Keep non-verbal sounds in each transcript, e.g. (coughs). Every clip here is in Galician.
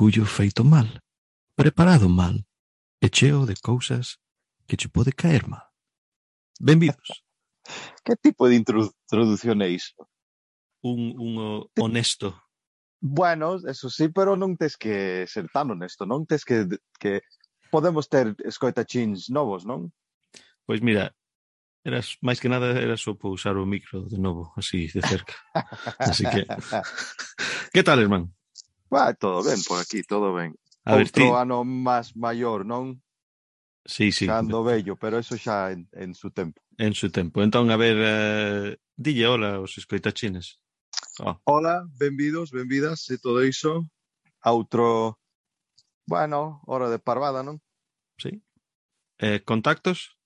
orgullo feito mal, preparado mal e cheo de cousas que che pode caer mal. Benvidos. (laughs) que tipo de introdución é iso? Un, un honesto. Bueno, eso sí, pero non tes que ser tan honesto, non tes que, que podemos ter escoitachins novos, non? Pois mira, eras máis que nada era só pousar o micro de novo, así de cerca. (laughs) así que Que tal, irmán? Va, todo ben por aquí, todo ben. A Outro ver, ti... ano máis maior, non? Sí, sí. Xa ando bello, pero eso xa en, en su tempo. En su tempo. Entón, a ver, uh, dille hola aos escoitachines. Oh. Hola, benvidos, benvidas e todo iso outro, bueno, hora de parvada, non? Sí. Eh, contactos?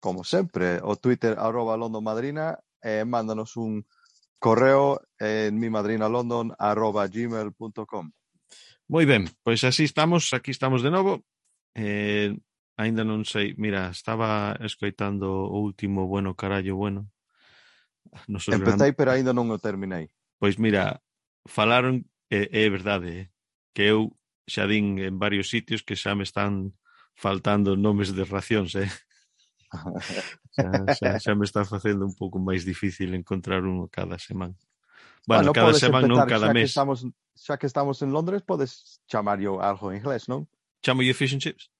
Como sempre, o Twitter arroba londomadrina e eh, mándanos un correo en mi madrina London arroba gmail.com. Moi ben, pois así estamos, aquí estamos de novo. Eh, ainda non sei, mira, estaba escoitando o último bueno carallo bueno. Nos Empecé, gran... pero aínda non o terminei. Pois mira, falaron, é, eh, é verdade, eh, que eu xa din en varios sitios que xa me están faltando nomes de racións, eh? (laughs) Xa, xa, xa me está facendo un pouco máis difícil encontrar uno cada semana. Bueno, bueno cada semana, non cada xa mes. Que estamos, xa que estamos en Londres, podes chamar yo algo en inglés, non? Chamo yo fish and chips?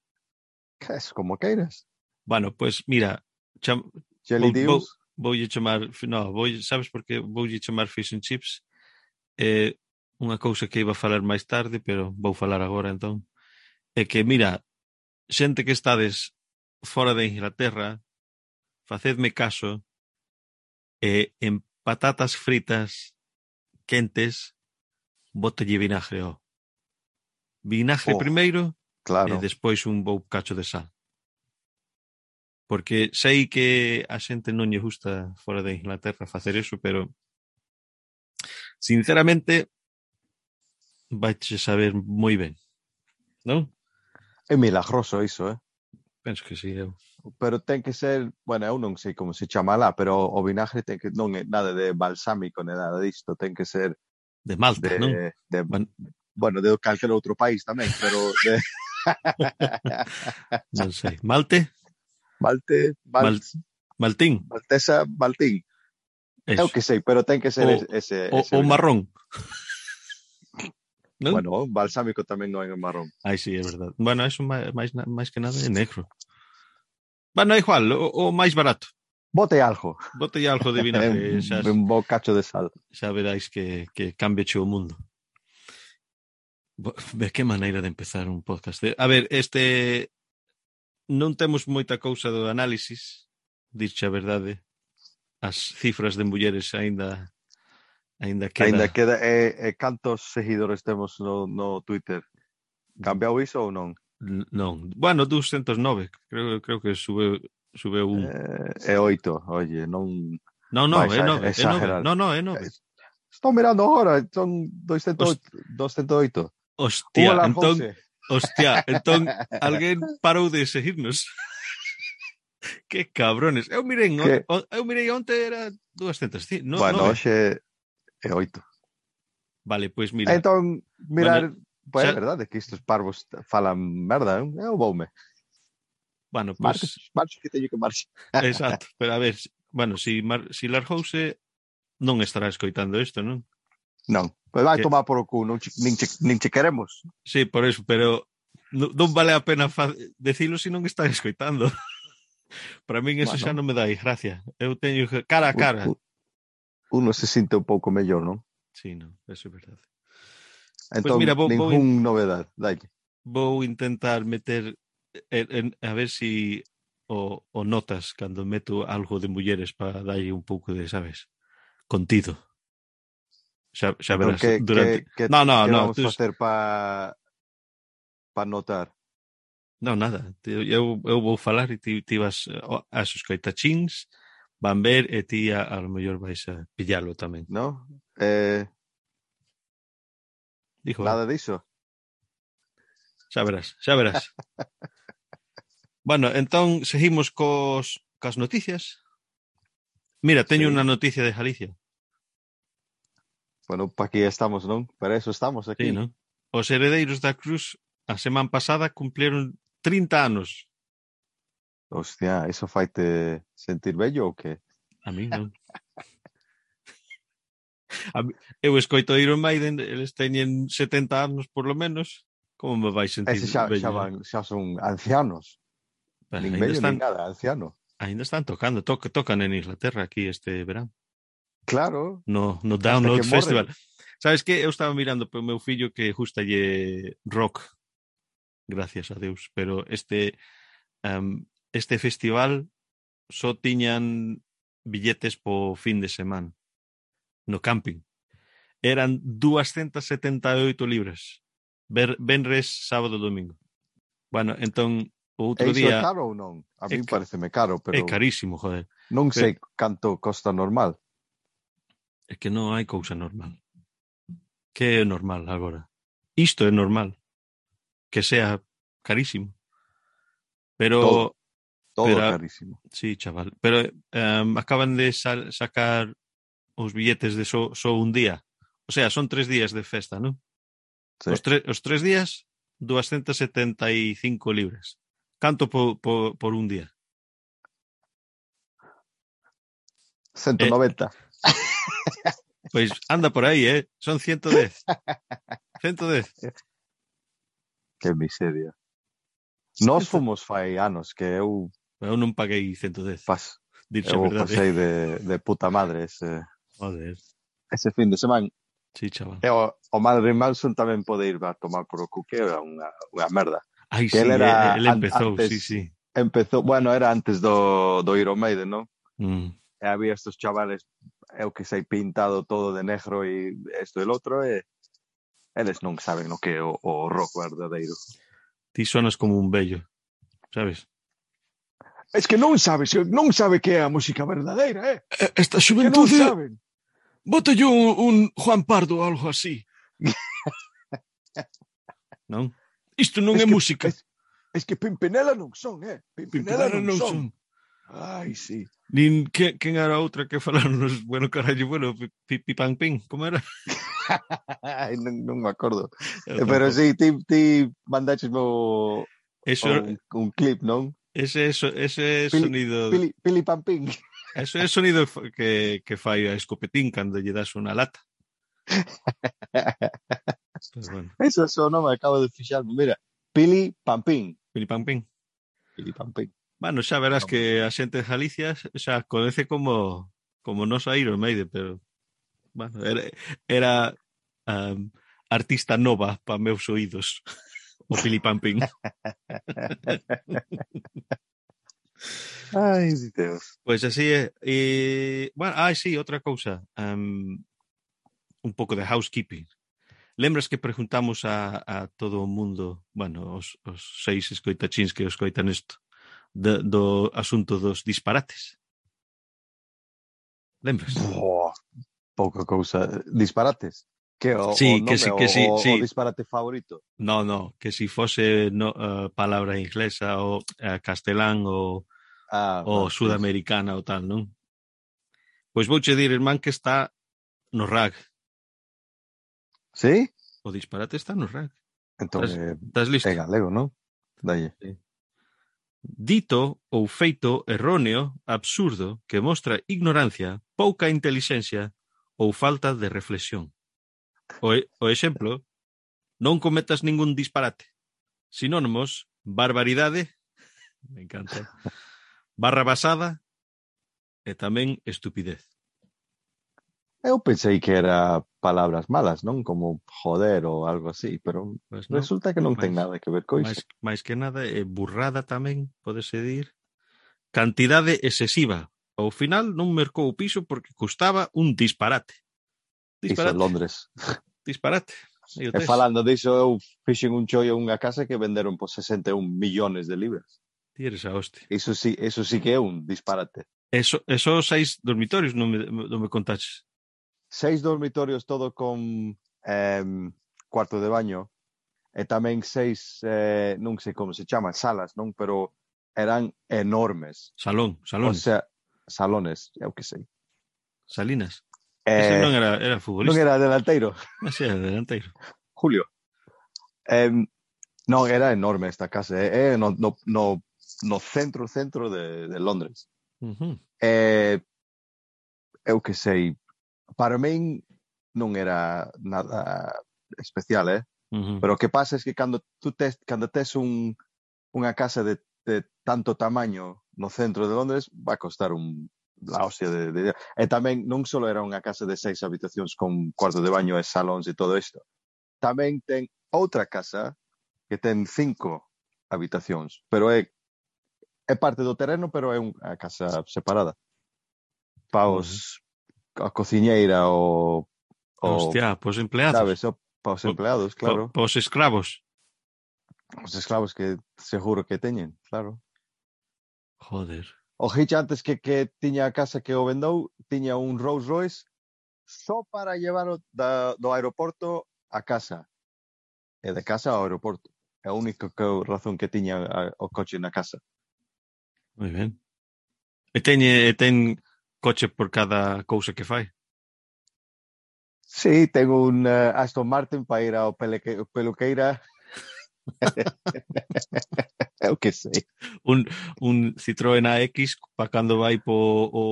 Que Es como queiras. Bueno, pois pues, mira, cham... Jelly vou, vou, vou chamar, no, vou, sabes por que vou chamar fish and chips? Eh, unha cousa que iba a falar máis tarde, pero vou falar agora entón, é que, mira, xente que estades fora de Inglaterra, facedme caso, e en patatas fritas quentes botelle vinagre ó. Vinagre oh, primeiro claro. e despois un bou cacho de sal. Porque sei que a xente non lle gusta fora de Inglaterra facer eso, pero sinceramente vaiche saber moi ben. Non? É milagroso iso, eh? Penso que sí, eu. Pero ten que ser, bueno, eu non sei como se chama lá, pero o vinagre ten que non é nada de balsámico, nem nada disto, ten que ser de Malta, de, non? De, bueno, bueno, de calquer outro país tamén, pero de (laughs) non sei. Malte? Malte, Mal... Mal... Maltín. Maltesa, Maltín. Eso. Eu que sei, pero ten que ser o, ese, o, ese o marrón. Non? Bueno, balsámico tamén non é en marrón. Ai, sí, é verdade. Bueno, eso máis, máis, que nada é negro. Bueno, é igual, o, o máis barato. Bote algo. Bote algo de vinagre. (laughs) Xa, un bo cacho de sal. Xa veráis que, que cambia o mundo. De que maneira de empezar un podcast. A ver, este... Non temos moita cousa do análisis, dicha a verdade. As cifras de mulleres aínda Ainda queda. Ainda queda e, e cantos seguidores temos no, no Twitter? Cambiou iso ou non? N non. Bueno, 209, creo, creo que sube, sube un. Eh, é oito, oye, non... Non, non, é nove, é nove, non, non, é nove. Estou mirando agora, son 208, 208. Hostia, Hola, entón, José. hostia, entón (laughs) alguén parou de seguirnos. (laughs) que cabrones. Eu mirei, que... eu mirei onte era 200, no, bueno, hoxe e oito. Vale, pois mira. Ah, entón, mirar, bueno, pois xa... é verdade que estes parvos falan merda, non? eu voume. Bueno, pois... Marx, Marcho, que teño que Marx. (laughs) Exacto, pero a ver, bueno, si, Mar... si largouse, non estará escoitando isto, non? Non, pois vai que... tomar por o cu, non che, nin, che, nin che queremos. Sí, por eso, pero non vale a pena fa... decilo se si non están escoitando. (laughs) Para min eso bueno. xa non me dai gracia. Eu teño cara a cara. Uh, uh uno se sinte un pouco mellor, non? Sí, non, eso é verdade. Entón, pues mira, vou, ningún vou, novedad, dalle. Vou intentar meter, en, en, a ver si o, o notas cando meto algo de mulleres para darlle un pouco de, sabes, contido. Xa, xa verás. Que, durante... que, que, no, no, que no, vamos tú... facer para pa notar? Non, nada. Eu, eu vou falar e ti, ti vas as a coitachins van ver e ti a, a lo mellor vais a pillalo tamén. No? Eh... Dijo, Nada diso. Xa verás, xa verás. (laughs) bueno, entón, seguimos cos, cas noticias. Mira, teño sí. unha noticia de Galicia. Bueno, pa aquí estamos, non? Para eso estamos aquí. Sí, non? Os heredeiros da Cruz a semana pasada cumplieron 30 anos. Hostia, ¿eso faite sentir bello ou que? A mí non. A mí, eu escoito Iron Maiden, eles teñen 70 anos por lo menos. Como me vai sentir Ese xa, bello? Xa, eh? van, xa son ancianos. Pero nin bello, están, nin nada, anciano. Ainda están tocando, to, tocan en Inglaterra aquí este verán. Claro. No, no Download Festival. Morren. Sabes que eu estaba mirando pelo meu fillo que justa lle rock. Gracias a Deus, pero este um, Este festival só tiñan billetes po fin de semana no camping. Eran 278 libras. Ver, venres, sábado, domingo. Bueno, entón o outro e día... É caro ou non? A mí ca... pareceme caro, pero... É carísimo, joder. Non sei pero... canto costa normal. É que non hai cousa normal. Que é normal agora? Isto é normal. Que sea carísimo. Pero... Todo. Todo Pero, carísimo. Sí, chaval. Pero um, acaban de sal, sacar os billetes de só so, so un día. O sea, son tres días de festa, non? Sí. Os, tre, os tres días, 275 libras. Canto po, po, por un día? 190. Eh, pois anda por aí, eh? Son 110. 110. Que miseria. Nós fomos fai anos que eu Eu non paguei 110. Pas. Dirche eu verdade. pasei de, (laughs) de puta madre ese, Joder. ese fin de semana. Sí, chaval. E o, o Madre Manson tamén pode ir a tomar por o cu, que era unha, unha merda. Ai, que sí, eh, él, era, él empezou, antes, sí, sí. Empezou, bueno, era antes do, do Iron Maiden, non? Mm. E había estos chavales, eu que sei, pintado todo de negro e isto e outro, e eles non saben o que é o, o rock verdadeiro. Ti sonas como un bello, sabes? Es que non sabes, non sabe que é a música verdadeira, eh? Esta xuventude... Que non saben. Botalle un, un Juan Pardo ou algo así. (laughs) non? Isto non es é que, música. Es, es que Pimpinela non son, eh? Pimpinela, Pimpinela non, non son. son. Ai, sí. Nin, que, quen era outra que falaron bueno, carallo, bueno, pipi pan pin, como era? (laughs) non, non me acordo. Eu Pero si, sí, ti, ti mandaches mo Eso un, un clip, non? Ese, (laughs) eso, ese pili, sonido... Pili, pili pan ping. Eso é o sonido que, que fai a escopetín cando lle das unha lata. (laughs) pues bueno. Eso, eso non me acabo de fixar. Mira, pili pan ping. Pili pan ping. Pili pan ping. Bueno, xa verás que a xente de Galicia xa conoce como como nos a Iron Maiden, pero bueno, era, era um, artista nova para meus oídos. (laughs) o Filipampín. (laughs) ai, Deus. Pois pues así é. E, bueno, ah, sí, outra cousa. Um, un pouco de housekeeping. Lembras que preguntamos a, a todo o mundo, bueno, os, os seis escoitachins que escoitan isto, de, do asunto dos disparates? Lembras? Boa, pouca cousa. Disparates? Que o, sí, o nome, que sí, que sí, o, sí. o disparate favorito. No, no, que si fose no, uh, palabra inglesa ou uh, eh, castelán ou ah, ou no, sudamericana ou tal, non? Pois vouche dir, irmán, que está no rag. Sí? O disparate está no rag. Entón, estás, eh, estás listo? É galego, non? Dalle. Sí. Dito ou feito erróneo, absurdo, que mostra ignorancia, pouca intelixencia ou falta de reflexión. O, o exemplo, non cometas ningún disparate. Sinónimos, barbaridade, (laughs) me encanta, barra basada e tamén estupidez. Eu pensei que era palabras malas, non? Como joder ou algo así, pero pues no, resulta que non mais, ten nada que ver co iso. Máis, que nada, é burrada tamén, podese dir. Cantidade excesiva. Ao final non mercou o piso porque custaba un disparate. Disparate. en Londres. (laughs) Disparate. E falando diso, eu fixen un chollo unha casa que venderon por 61 millóns de libras. Tires a hoste. Iso sí, eso sí que é un disparate. Eso, eso seis dormitorios, non me, non me contaches. Seis dormitorios todo con eh, cuarto de baño e tamén seis, eh, non sei como se chama, salas, non? Pero eran enormes. Salón, salón. O sea, salones, eu que sei. Salinas. Eh, non era, era futbolista. Non era delanteiro. (laughs) Ese era delanteiro. Julio. Eh, non, era enorme esta casa. É eh, no, no, no, no centro, centro de, de Londres. Uh -huh. eh, eu que sei, para min non era nada especial, eh? Uh -huh. Pero o que pasa é que cando tú tes, cando tes un, unha casa de, de tanto tamaño no centro de Londres, va a costar un la hostia de, de... E tamén non só era unha casa de seis habitacións con cuarto de baño e salóns e todo isto. Tamén ten outra casa que ten cinco habitacións, pero é é parte do terreno, pero é unha casa separada. Pa os a cociñeira o o Hostia, pos empleados. Sabes, o, pa os empleados, claro. Pa, pa os esclavos. Os esclavos que seguro que teñen, claro. Joder. O Hitch antes que, que tiña a casa que o vendou, tiña un Rolls Royce só para llevar o, da, do aeroporto a casa. E de casa ao aeroporto. É a única que, razón que tiña a, o coche na casa. Moi ben. E teñe, ten coche por cada cousa que fai? Sí, tengo un uh, Aston Martin para ir ao peleque, peluqueira (laughs) é o que sei. Un, un Citroën AX pa cando vai po o...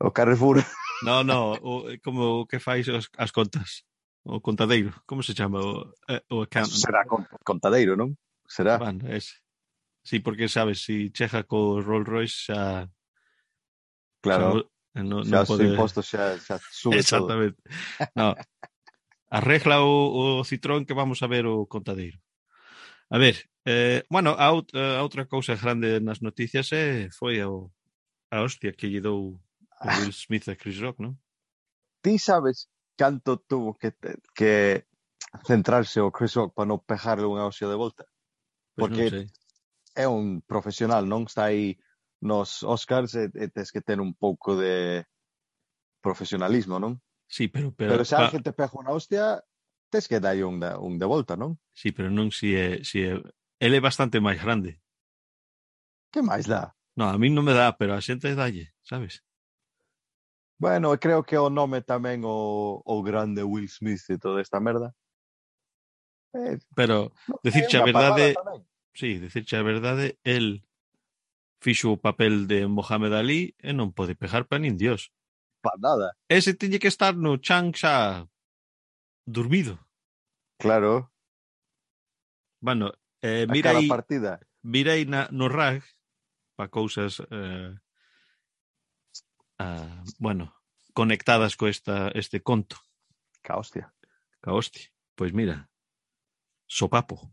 O Carrefour. No, no, o, como o que fais as, as contas. O contadeiro, como se chama? O, eh, o accountant. Será contadeiro, non? Será? Bueno, ese. Sí, porque sabes, si cheja co Rolls Royce xa... Claro. Xa, no, xa no pode... impostos xa, xa sube Exactamente. Todo. No. Arregla o, o Citroën que vamos a ver o contadeiro. A ver, eh, bueno, a, out, eh, a outra cousa grande nas noticias eh, foi o, a hostia que lle dou ah. Will Smith a Chris Rock, non? Ti sabes canto tuvo que, que centrarse o Chris Rock para non pejarle unha hostia de volta? Pois Porque non sei. é un profesional, non está aí nos Oscars e, e tes que ter un pouco de profesionalismo, non? Sí, pero... Pero, pero se alguén te pega unha hostia, Tes que dar un da, un de volta, non? Sí, pero non si é... Si é... Ele é bastante máis grande. Que máis dá? No, a mí non me dá, pero a xente dalle, sabes? Bueno, creo que o nome tamén o, o grande Will Smith e toda esta merda. Eh, pero, no, decirche a verdade... Sí, decirche a verdade, el fixo o papel de Mohamed Ali e non pode pejar pa nin Dios. Pa nada. Ese tiñe que estar no chan xa dormido. Claro. Bueno, eh, mira aí, partida. mirei na, no RAG pa cousas eh, ah, bueno, conectadas co esta, este conto. Ca hostia. Ca hostia. Pois mira, sopapo.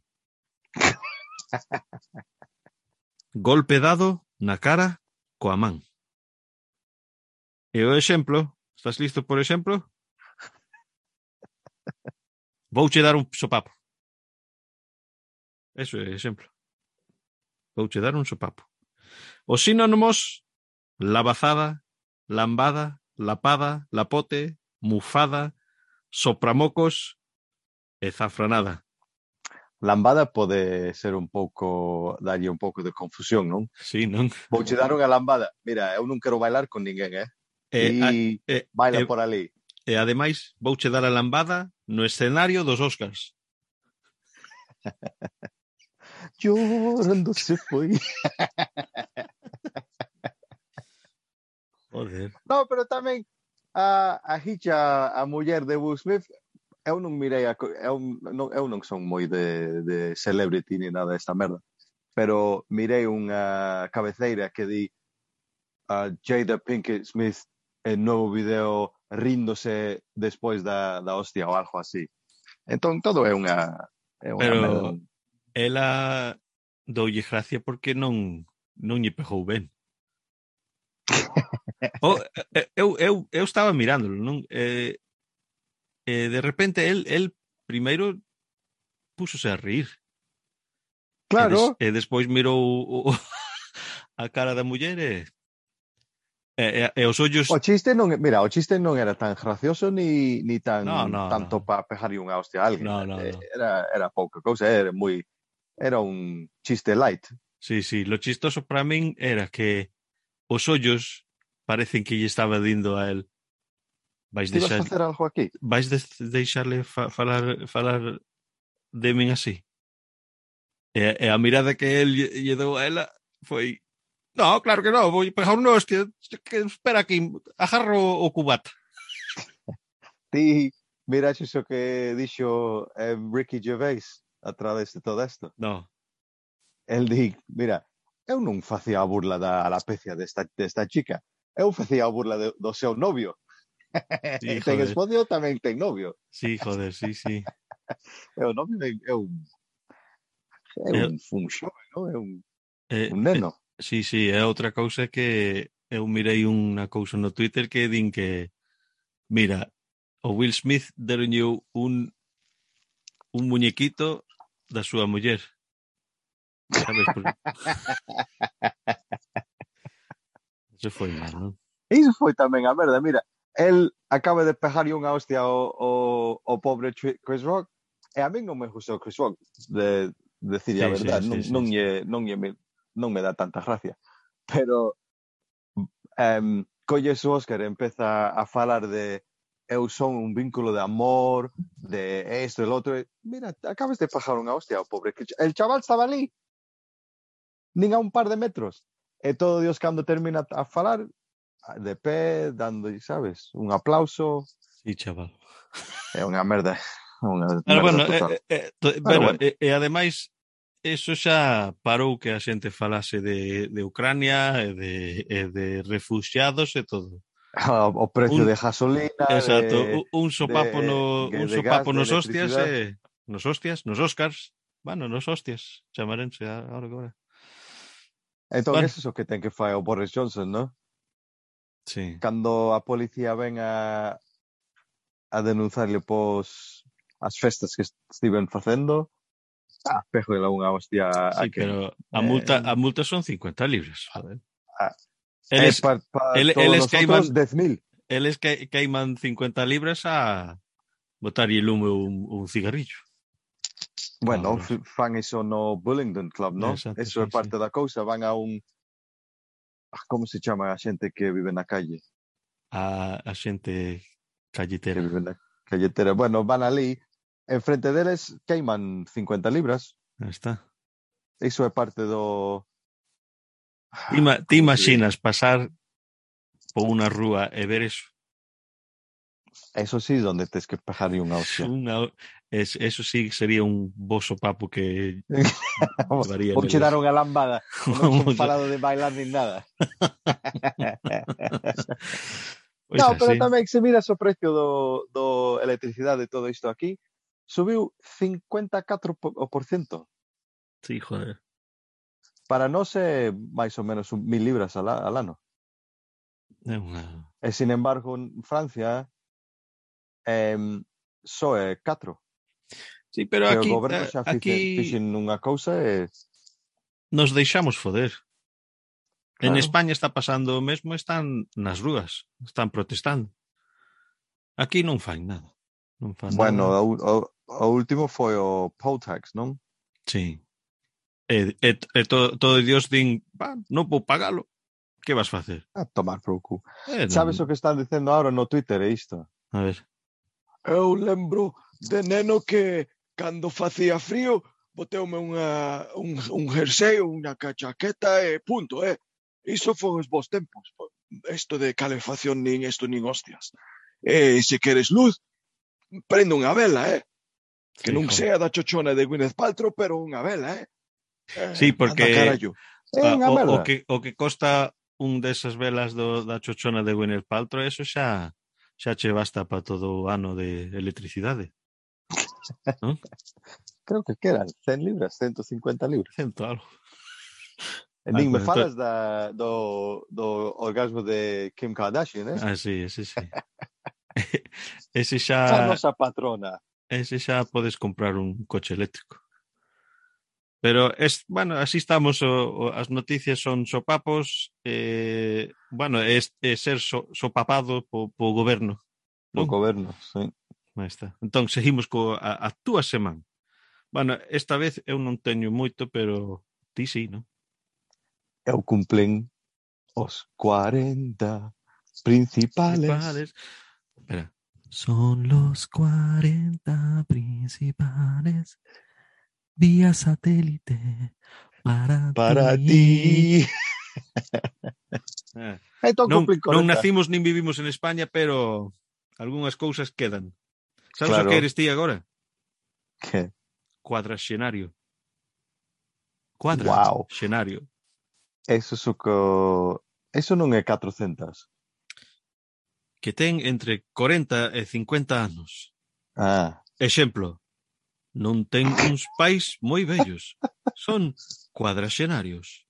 (laughs) Golpe dado na cara coa man. E o exemplo, estás listo por exemplo? Vouche dar un sopapo. Eso é exemplo. Vouche dar un sopapo. Os sinónimos lavazada, lambada, lapada, lapote, mufada, sopramocos e zafranada. Lambada pode ser un pouco darlle un pouco de confusión, non? Sí, non? Vouche dar unha lambada. Mira, eu non quero bailar con ninguén, eh? eh e eh, baila eh, por ali. E ademais vouche dar a lambada no escenario dos Oscars. (laughs) Llorando se foi. Joder. No, pero tamén a, a Hitcha, a muller de Will Smith, eu non mirei a, eu, non, eu non son moi de, de celebrity ni nada desta merda, pero mirei unha cabeceira que di a Jada Pinkett Smith el novo vídeo ríndose despois da, da hostia ou algo así. Entón, todo é unha... É unha Pero mel... ela doulle gracia porque non non lle pegou ben. (laughs) o, oh, eh, eu, eu, eu estaba mirándolo, non? Eh, eh, de repente, el, el primeiro púsose a rir. Claro. E, des, e despois mirou o, o, (laughs) a cara da muller e... E, e, e os ollos... O chiste non, mira, o chiste non era tan gracioso ni, ni tan no, no, tanto no. para pegarlle unha hostia a alguén. No, no, no. Era, era pouca cousa, era moi era un chiste light. Sí, sí, lo chistoso para min era que os ollos parecen que lle estaba dindo a él. Vais deixar... facer algo aquí? Vais de... deixarle fa falar, falar de min así? E, e a mirada que él lle, lle dou a ela foi No, claro que no, vou pegar un hostia, que espera aquí, agarro o cubata. Ti miraches o que dixo eh, Ricky Gervais a través de todo isto? No. El di, mira, eu non facía a burla da alopecia desta, desta chica, eu facía a burla de, do seu novio. (laughs) Sí, ten esposo tamén ten novio. Sí, joder, sí, sí. (laughs) é o novio é, é un é eh, un, é un, un non? É un, eh, un neno. Eh, Sí, sí, é outra cousa que eu mirei unha cousa no Twitter que din que mira, o Will Smith deronlle un un muñequito da súa muller. Sabes? Por... (laughs) Eso foi mal, non? Iso foi tamén a merda, mira, el acaba de pegarlle unha hostia ao, ao, ao pobre Chris Rock e a mí non me gustou Chris Rock de, de decir sí, a verdade, sí, sí, non, sí, non, sí. Lle, non lle non me dá tanta gracia. Pero um, colle o Óscar e empeza a falar de eu son un vínculo de amor, de esto, el otro. E, mira, acabas de pajar unha hostia ao pobre. El chaval estaba ali. Nin a un par de metros. E todo Dios cando termina a falar, de pé, dando, sabes, un aplauso. Sí, chaval. É unha merda. Unha merda bueno, total. Eh, eh, eh e, e, pero, bueno. e, e ademais, eso xa parou que a xente falase de, de Ucrania e de, e de refugiados e todo. Ah, o precio un, de gasolina... Exacto, de, un sopapo de, no, un de sopapo gas, nos hostias, eh, nos hostias, nos Oscars, bueno, nos hostias, chamarense eh, ahora que ahora. Entón, bueno. eso que ten que fai o Boris Johnson, non? Sí. Cando a policía ven a, a denunciarle pos as festas que estiven facendo, Ah, pego unha hostia. Sí, a que, pero a multa, eh, a multa son 50 libras. Joder. Ah, eles, eh, pa para el, todos eles nosotros, 10.000. Eles que queiman 50 libras a botar e lume un, un cigarrillo. Bueno, ah, fan iso no Bullingdon Club, ¿no? Exacto, eso é sí, parte sí. da cousa. Van a un... Ah, Como se chama a xente que vive na calle? A, a xente calletera. Que vive na calletera. Bueno, van ali Enfrente deles queiman 50 libras. Aí está. Iso é parte do... Ima, ti imaginas pasar por unha rúa e ver eso? Eso sí, donde tes que pejar unha opción. Una, es, eso sí sería un boso papo que (laughs) levaría. Ou che dar unha lambada. Non son falado de bailar nin nada. pois (laughs) no, así. pero tamén se mira o precio do, do electricidade e todo isto aquí, subiu 54%. Sí, joder. Para nós é máis ou menos un mil libras al, al ano. É unha... E, eh, sin embargo, en Francia eh, só é 4. Sí, pero que aquí, o goberno eh, xa fixe, aquí... fixen unha cousa e... Nos deixamos foder. Claro. En España está pasando o mesmo, están nas rúas, están protestando. Aquí non fai nada. Non fan bueno, nada. O, o, o último foi o Poutax, non? Sí. E, e, e todo, todo Dios din, non vou pagalo. Que vas facer? A tomar por cu. Eh, Sabes non... o que están dicendo ahora no Twitter é isto? A ver. Eu lembro de neno que cando facía frío boteume unha, un, un jersey ou unha cachaqueta e punto, eh? Iso foi os vos tempos. Isto de calefacción nin isto nin hostias. E se queres luz, prende unha vela, eh? Que sí, non joder. sea da chochona de Gwyneth Paltrow, pero unha vela, eh? eh sí, porque Anda, o, o, que, o que costa un desas velas do, da chochona de Gwyneth Paltrow, eso xa xa che basta para todo o ano de electricidade. (laughs) ¿No? Creo que quedan 100 libras, 150 libras. 100 algo. E nin me ah, falas da, do, do orgasmo de Kim Kardashian, eh? Ah, sí, ese sí. (laughs) ese xa... Xa nosa patrona ese xa podes comprar un coche eléctrico. Pero, es, bueno, así estamos, o, o, as noticias son sopapos, eh, bueno, é, é ser so, sopapado po, po goberno. Po non? goberno, sí. Aí está. Entón, seguimos co, a, a túa semana. Bueno, esta vez eu non teño moito, pero ti sí, non? Eu cumplen os 40 principales. principales. Espera. Son los 40 principales vía satélite para, Para ti. (laughs) Non, non 40. nacimos nin vivimos en España, pero algunhas cousas quedan. Sabes Claro. o que eres ti agora? Que? Cuadraxenario. Wow. Cuadraxenario. Eso é o que... Eso non é 400. que ten entre 40 e 50 anos. Ah. Exemplo, non ten uns pais moi bellos, (laughs) son cuadraxenarios.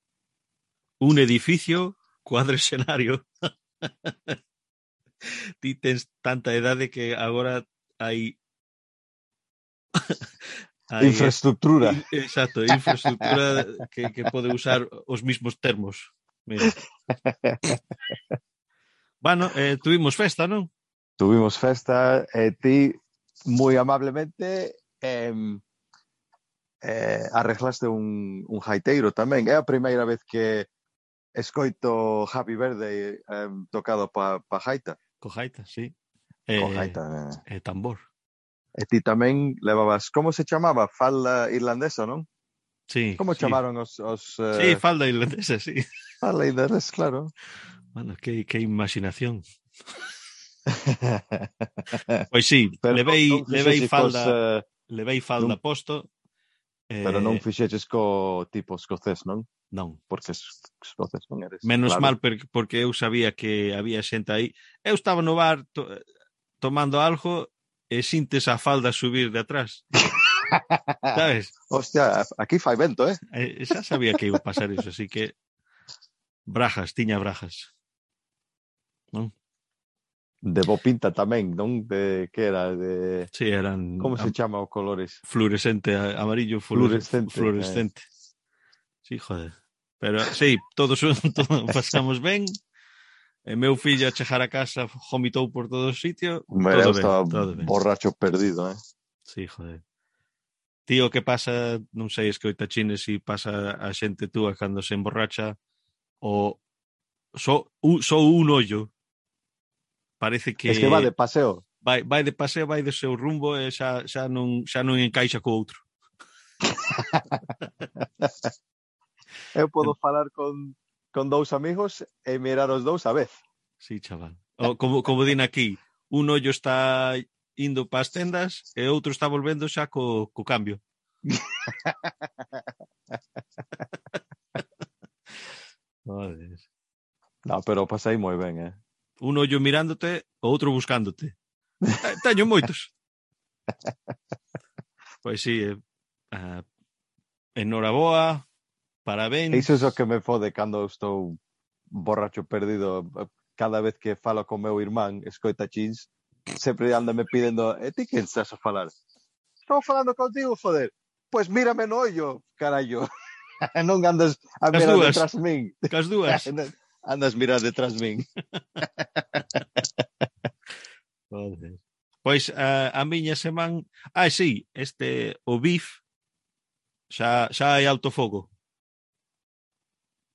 Un edificio cuadraxenario. (laughs) Ti tens tanta edade que agora hai (laughs) Hai, infraestructura. Exacto, infraestructura que, que pode usar os mismos termos. Mira. Bueno, eh, tuvimos festa, non? Tuvimos festa e eh, ti moi amablemente eh, eh, arreglaste un, un jaiteiro tamén. É a primeira vez que escoito Happy Birthday eh, tocado pa, pa jaita. Co jaita, sí. Eh, Co jaita. Eh, eh, tambor. E ti tamén levabas, como se chamaba? Falda irlandesa, non? Sí. Como sí. chamaron os... os eh... Sí, falda irlandesa, sí. Falda irlandesa, claro. Bueno, que, que imaginación. (laughs) pois sí, pero levei, non, levei falda, eh, cos, uh, levei falda non, posto. Pero eh, non fixeches co tipo escocés, non? Non. Porque escocés non eres. Menos claro. mal per, porque eu sabía que había xente aí. Eu estaba no bar to, tomando algo e sintes a falda subir de atrás. (laughs) Sabes? Hostia, aquí fai vento, eh? eh? Xa sabía que iba a pasar iso, así que brajas, tiña brajas non? De Bopinta tamén, non? De que era de Si, sí, eran Como se chama os colores? Fluorescente, amarillo fluorescente. Fluorescente. Eh. Si, sí, joder. Pero si, sí, todos, (laughs) todo, (laughs) pasamos ben. E meu fillo a chegar a casa vomitou por todo o sitio. Hombre, todo ben, estaba todo ben. borracho perdido, eh? Si, sí, joder. Tío, que pasa, non sei, es que oita chines si pasa a xente túa cando se emborracha o só, so, só so un ollo parece que... Es que va de paseo. Vai, vai de paseo, vai do seu rumbo e xa, xa, non, xa non encaixa co outro. (laughs) Eu podo falar con, con dous amigos e mirar os dous a vez. Sí, chaval. O, como, como din aquí, un ollo está indo para as tendas e outro está volvendo xa co, co cambio. (laughs) Joder. No, pero pasei moi ben, eh? un ollo mirándote, o outro buscándote. Eh, teño moitos. (laughs) Pois sí, eh, uh, enhoraboa, parabéns. Iso é o que me fode cando estou borracho perdido. Cada vez que falo con meu irmán, escoita chins, sempre anda me pidendo, e ti que estás a falar? Estou falando contigo, foder. Pois mírame no ollo, carallo. (laughs) non andas a mirar detrás min. Cas dúas. (laughs) Andas mirar detrás min. (laughs) Joder. Pois a, a miña semana, ah, sí, este o BIF xa xa hai alto fogo.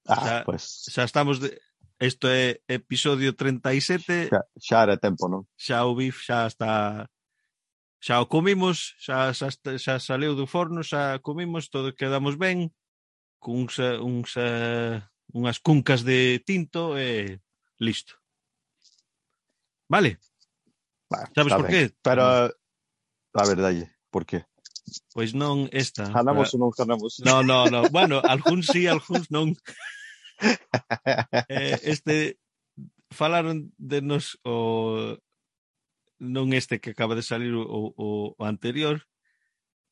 Ah, xa, pues. xa estamos de isto é episodio 37. Xa, xa era tempo, non? Xa o BIF xa está xa o comimos, xa, xa, xa saleu do forno, xa comimos, todo quedamos ben, cuns uns unhas cuncas de tinto e listo. Vale? Bah, Sabes por ben. qué? Pero, a verdade, por qué? Pois non esta. Ganamos pero... ou non ganamos? No, no, no. Bueno, algúns sí, algúns non. (laughs) eh, este, falaron de nos o non este que acaba de salir o, o, o anterior,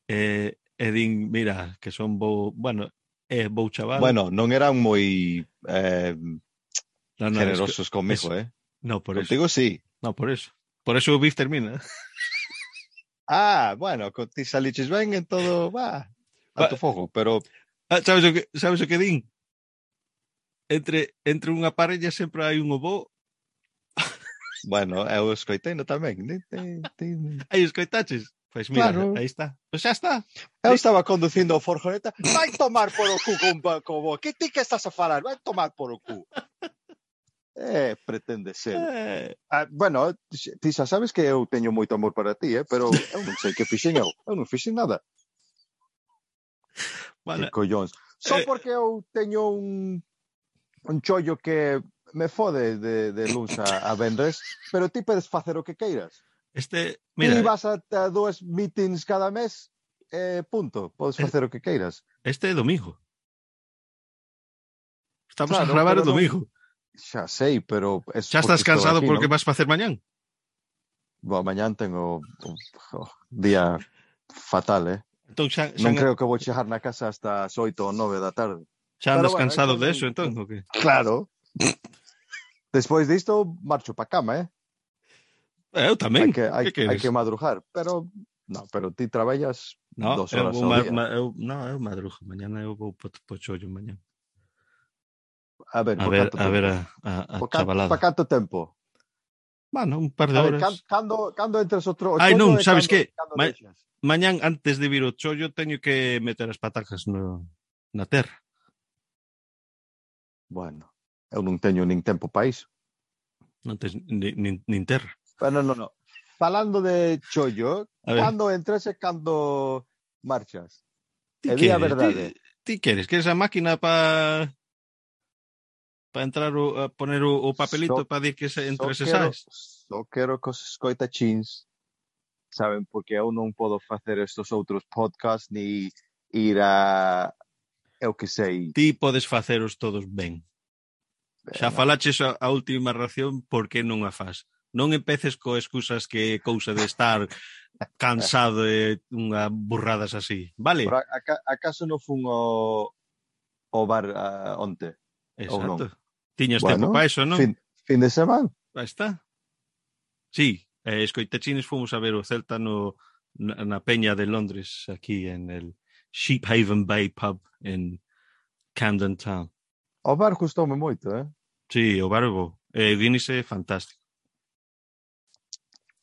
eh, e din, mira, que son bo, bueno, eh, Bouchaval. Bueno, non eran moi eh, no, no, generosos es que, comigo, es, eh? No, por Contigo eso. sí. No, por eso. Por eso o BIF termina. (laughs) ah, bueno, con ti saliches ben en todo, va, a tu fogo, pero... Ah, sabes o que, sabes o que din? Entre, entre unha parella sempre hai un obo Bueno, eu escoitei no tamén. Aí escoitaches? Pois mira, claro. aí está. Pois xa está. Eu estaba conducindo o Forjoneta. Vai tomar por o cu con Bacobo. Que ti que estás a falar? Vai tomar por o cu. Eh, pretende ser. Eh... Ah, bueno, ti xa sabes que eu teño moito amor para ti, eh? pero eu non sei que fixen eu. Eu non fixen nada. Vale. Que collóns. Só eh... porque eu teño un un chollo que me fode de, de luns a, a vendres, pero ti podes facer o que queiras. Este, mira, ti vas a, a dúas meetings cada mes, eh, punto. Podes facer o que queiras. Este é domingo. Estamos claro, a gravar o domingo. Non... Xa sei, pero... Es xa estás cansado aquí, porque ¿no? vas facer mañán? Bo, mañán tengo un oh, día fatal, eh? Entón, xa, xa, non creo que vou chegar na casa hasta as oito ou nove da tarde. Xa andas bueno, cansado de eso, entón, o que? Claro. Despois disto, marcho pa cama, eh? Eh, eu tamén. Hai que, hai, que, hai que madrugar, pero no, pero ti traballas no, dos horas eu, ao ma, día. Ma, eu, no, eu madrugo. mañana eu vou po, po chollo mañán. A ver, a ver, a ver a, a, a po chavalada. Pa canto tempo? Bueno, un par de a horas. Ver, cando, cando entres outro... Ai, non, sabes que? Ma, mañán antes de vir o chollo teño que meter as patacas no, na terra. Bueno, eu non teño nin tempo país. Non tes nin, nin, nin terra. Ah, bueno, no, no. Falando de chollo, cando entras e cando marchas? Ti e di a verdade. Ti, ti queres? Queres a máquina para para entrar o, a poner o, o papelito so, para dir que se entre so se quero, sais? Só so quero que os escoita chins saben, porque eu non podo facer estos outros podcasts ni ir a eu que sei. Ti podes faceros todos ben. ben Xa falaches a, a última ración por que non a faz. Non empeces co excusas que cousa de estar cansado e unha burradas así, vale? Pero aca, acaso non fun o, o bar uh, onte? Exacto. Tiñas bueno, tempo para eso, non? Fin, fin de semana. Aí está. Sí, eh, escoitachines fomos a ver o Celta no, na, na peña de Londres, aquí en el Sheephaven Bay Pub en Camden Town. O bar gustoume moito, eh? Sí, o bar é bo. Eh, Guinness é fantástico.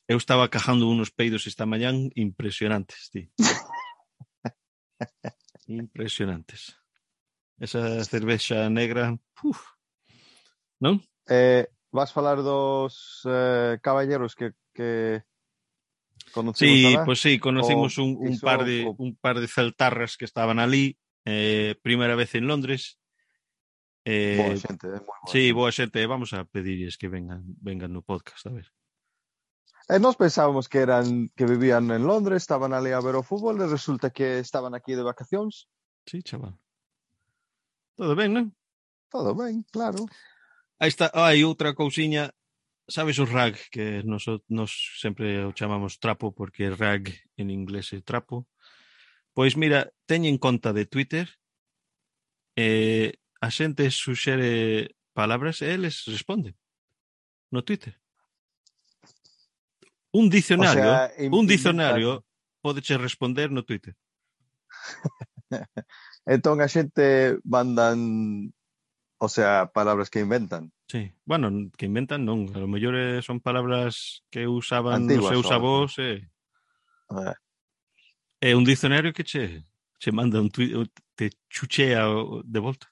Eu estaba cajando unos peidos esta mañán impresionantes, ti. (laughs) impresionantes. Esa cervexa negra, uf, non? Eh, vas falar dos eh, caballeros que, que conocimos Sí, alá? pues sí, conocimos o, un, un iso, par de o... un par de celtarras que estaban ali, eh, primeira vez en Londres, Eh, boa xente, eh? moi boa. Sí, boa xente, vamos a pedirles que vengan, vengan no podcast, a ver. Eh, e nós pensábamos que eran que vivían en Londres, estaban ali a ver o fútbol e resulta que estaban aquí de vacacións. Sí, chaval. Todo ben, non? Todo ben, claro. Aí está, ah, hai outra cousiña, sabes o rag que nos, nos sempre o chamamos trapo porque rag en inglés é trapo. Pois mira, teñen conta de Twitter eh, a xente suxere palabras e eles responden no Twitter. Un dicionario, o sea, implementar... un dicionario podeche responder no Twitter. (laughs) entón a xente mandan, o sea, palabras que inventan. Sí, bueno, que inventan non, a lo mellor eh, son palabras que usaban Antiguas, os seus avós e... Eh. É un dicionario que che, che manda un tuit, te chuchea de volta.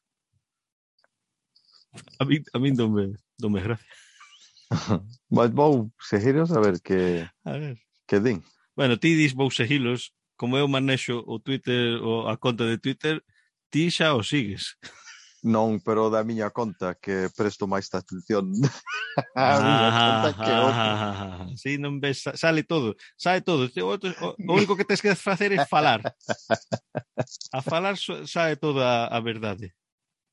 A mí, a mí dome, dome gracias. (laughs) Mas vou seguiros a ver que a ver. que din. Bueno, ti dis vou seguilos, como eu manexo o Twitter o a conta de Twitter, ti xa o sigues. (laughs) Non, pero da miña conta que presto máis atención. (laughs) a miña ah, conta ah, que ah, outra. Ah, sí, non ves, sale todo, sale todo. O, o, o único que tens que facer é falar. A falar sae toda a verdade.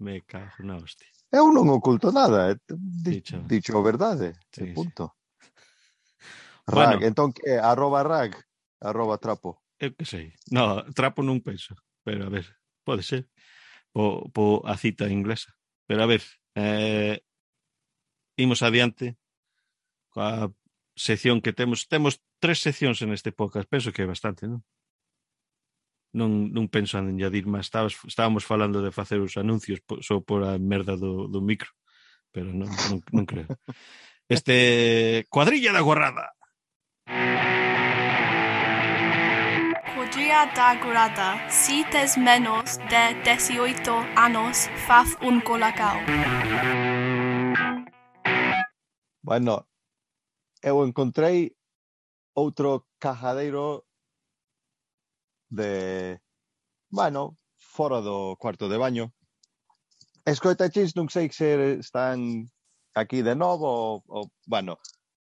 Me cago na hostia. Eu non oculto nada, eh, dicho, dicho verdade, sí, punto. (laughs) Rag, bueno, entón que arroba rag, arroba trapo. Eu que sei. No, trapo non penso, pero a ver, pode ser po, po a cita inglesa. Pero a ver, eh, imos adiante coa sección que temos. Temos tres seccións en este podcast, penso que é bastante, non? Non, non penso en añadir máis. Estabas, estábamos falando de facer os anuncios po, só por a merda do, do micro. Pero non, non, non creo. (laughs) Este, cuadrilla da gorrada. Podría dar grada si tes menos de 18 años faz un colacao. Bueno, eu encontrei outro cajadeiro de, bueno, fora do cuarto de baño. Escoitachis, non sei se están aquí de novo, ou, ou bueno,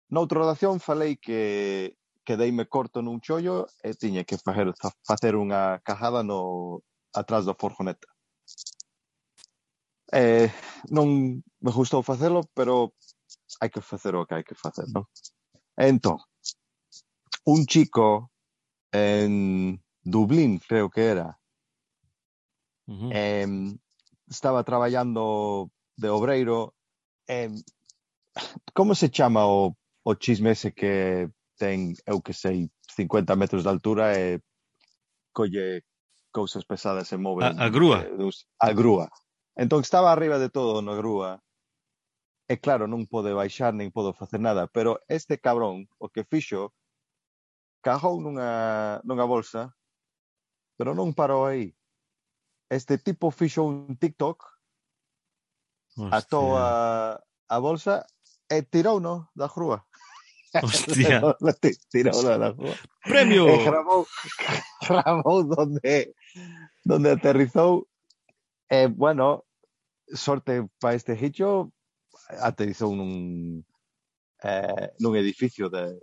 noutra oración falei que que deime corto nun chollo e tiña que facer, facer unha cajada no atrás da forjoneta. Eh, non me gustou facelo, pero hai que facer o que hai que facer, non? Entón, un chico en Dublín, creo que era. Uh -huh. eh, estaba traballando de obreiro. Eh, como se chama o, o chisme ese que ten, eu que sei, 50 metros de altura e colle cousas pesadas e move. A, a grúa. Eh, a grúa. Entón estaba arriba de todo na grúa. E claro, non pode baixar nin podo facer nada, pero este cabrón o que fixo cajou nunha, nunha bolsa pero non parou aí este tipo fixo un TikTok atou Hostia. a, a bolsa e tirouno da grúa. Hostia. (laughs) tirouno da grúa. Premio. E gravou, (laughs) gravou donde, donde aterrizou. E, bueno, sorte para este hicho, aterrizou nun, eh, nun edificio de,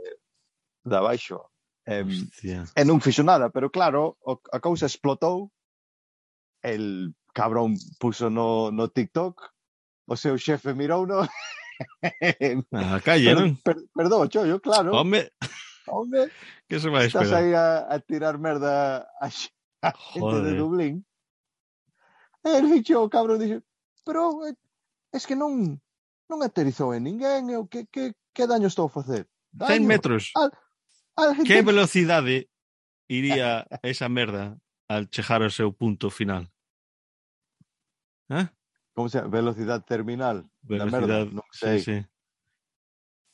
de abaixo. Eh, Hostia. e non fixo nada, pero claro, o, a cousa explotou, el cabrón puso no, no TikTok, o seu xefe mirou no... a (laughs) ah, calle, non? Per, perdón, chollo, claro. Home, Home, que se vai esperar? Estás aí a, a tirar merda a, a gente Joder. de Dublín. E el fichou, o cabrón, dixo, pero es que non non aterrizou en ninguén, eu que, que, que daño estou a facer? Daño. 100 metros a gente... Que velocidade iría esa merda al chejar o seu punto final? Eh? Como se velocidade terminal velocidade, da merda, non sei. Sí, sí.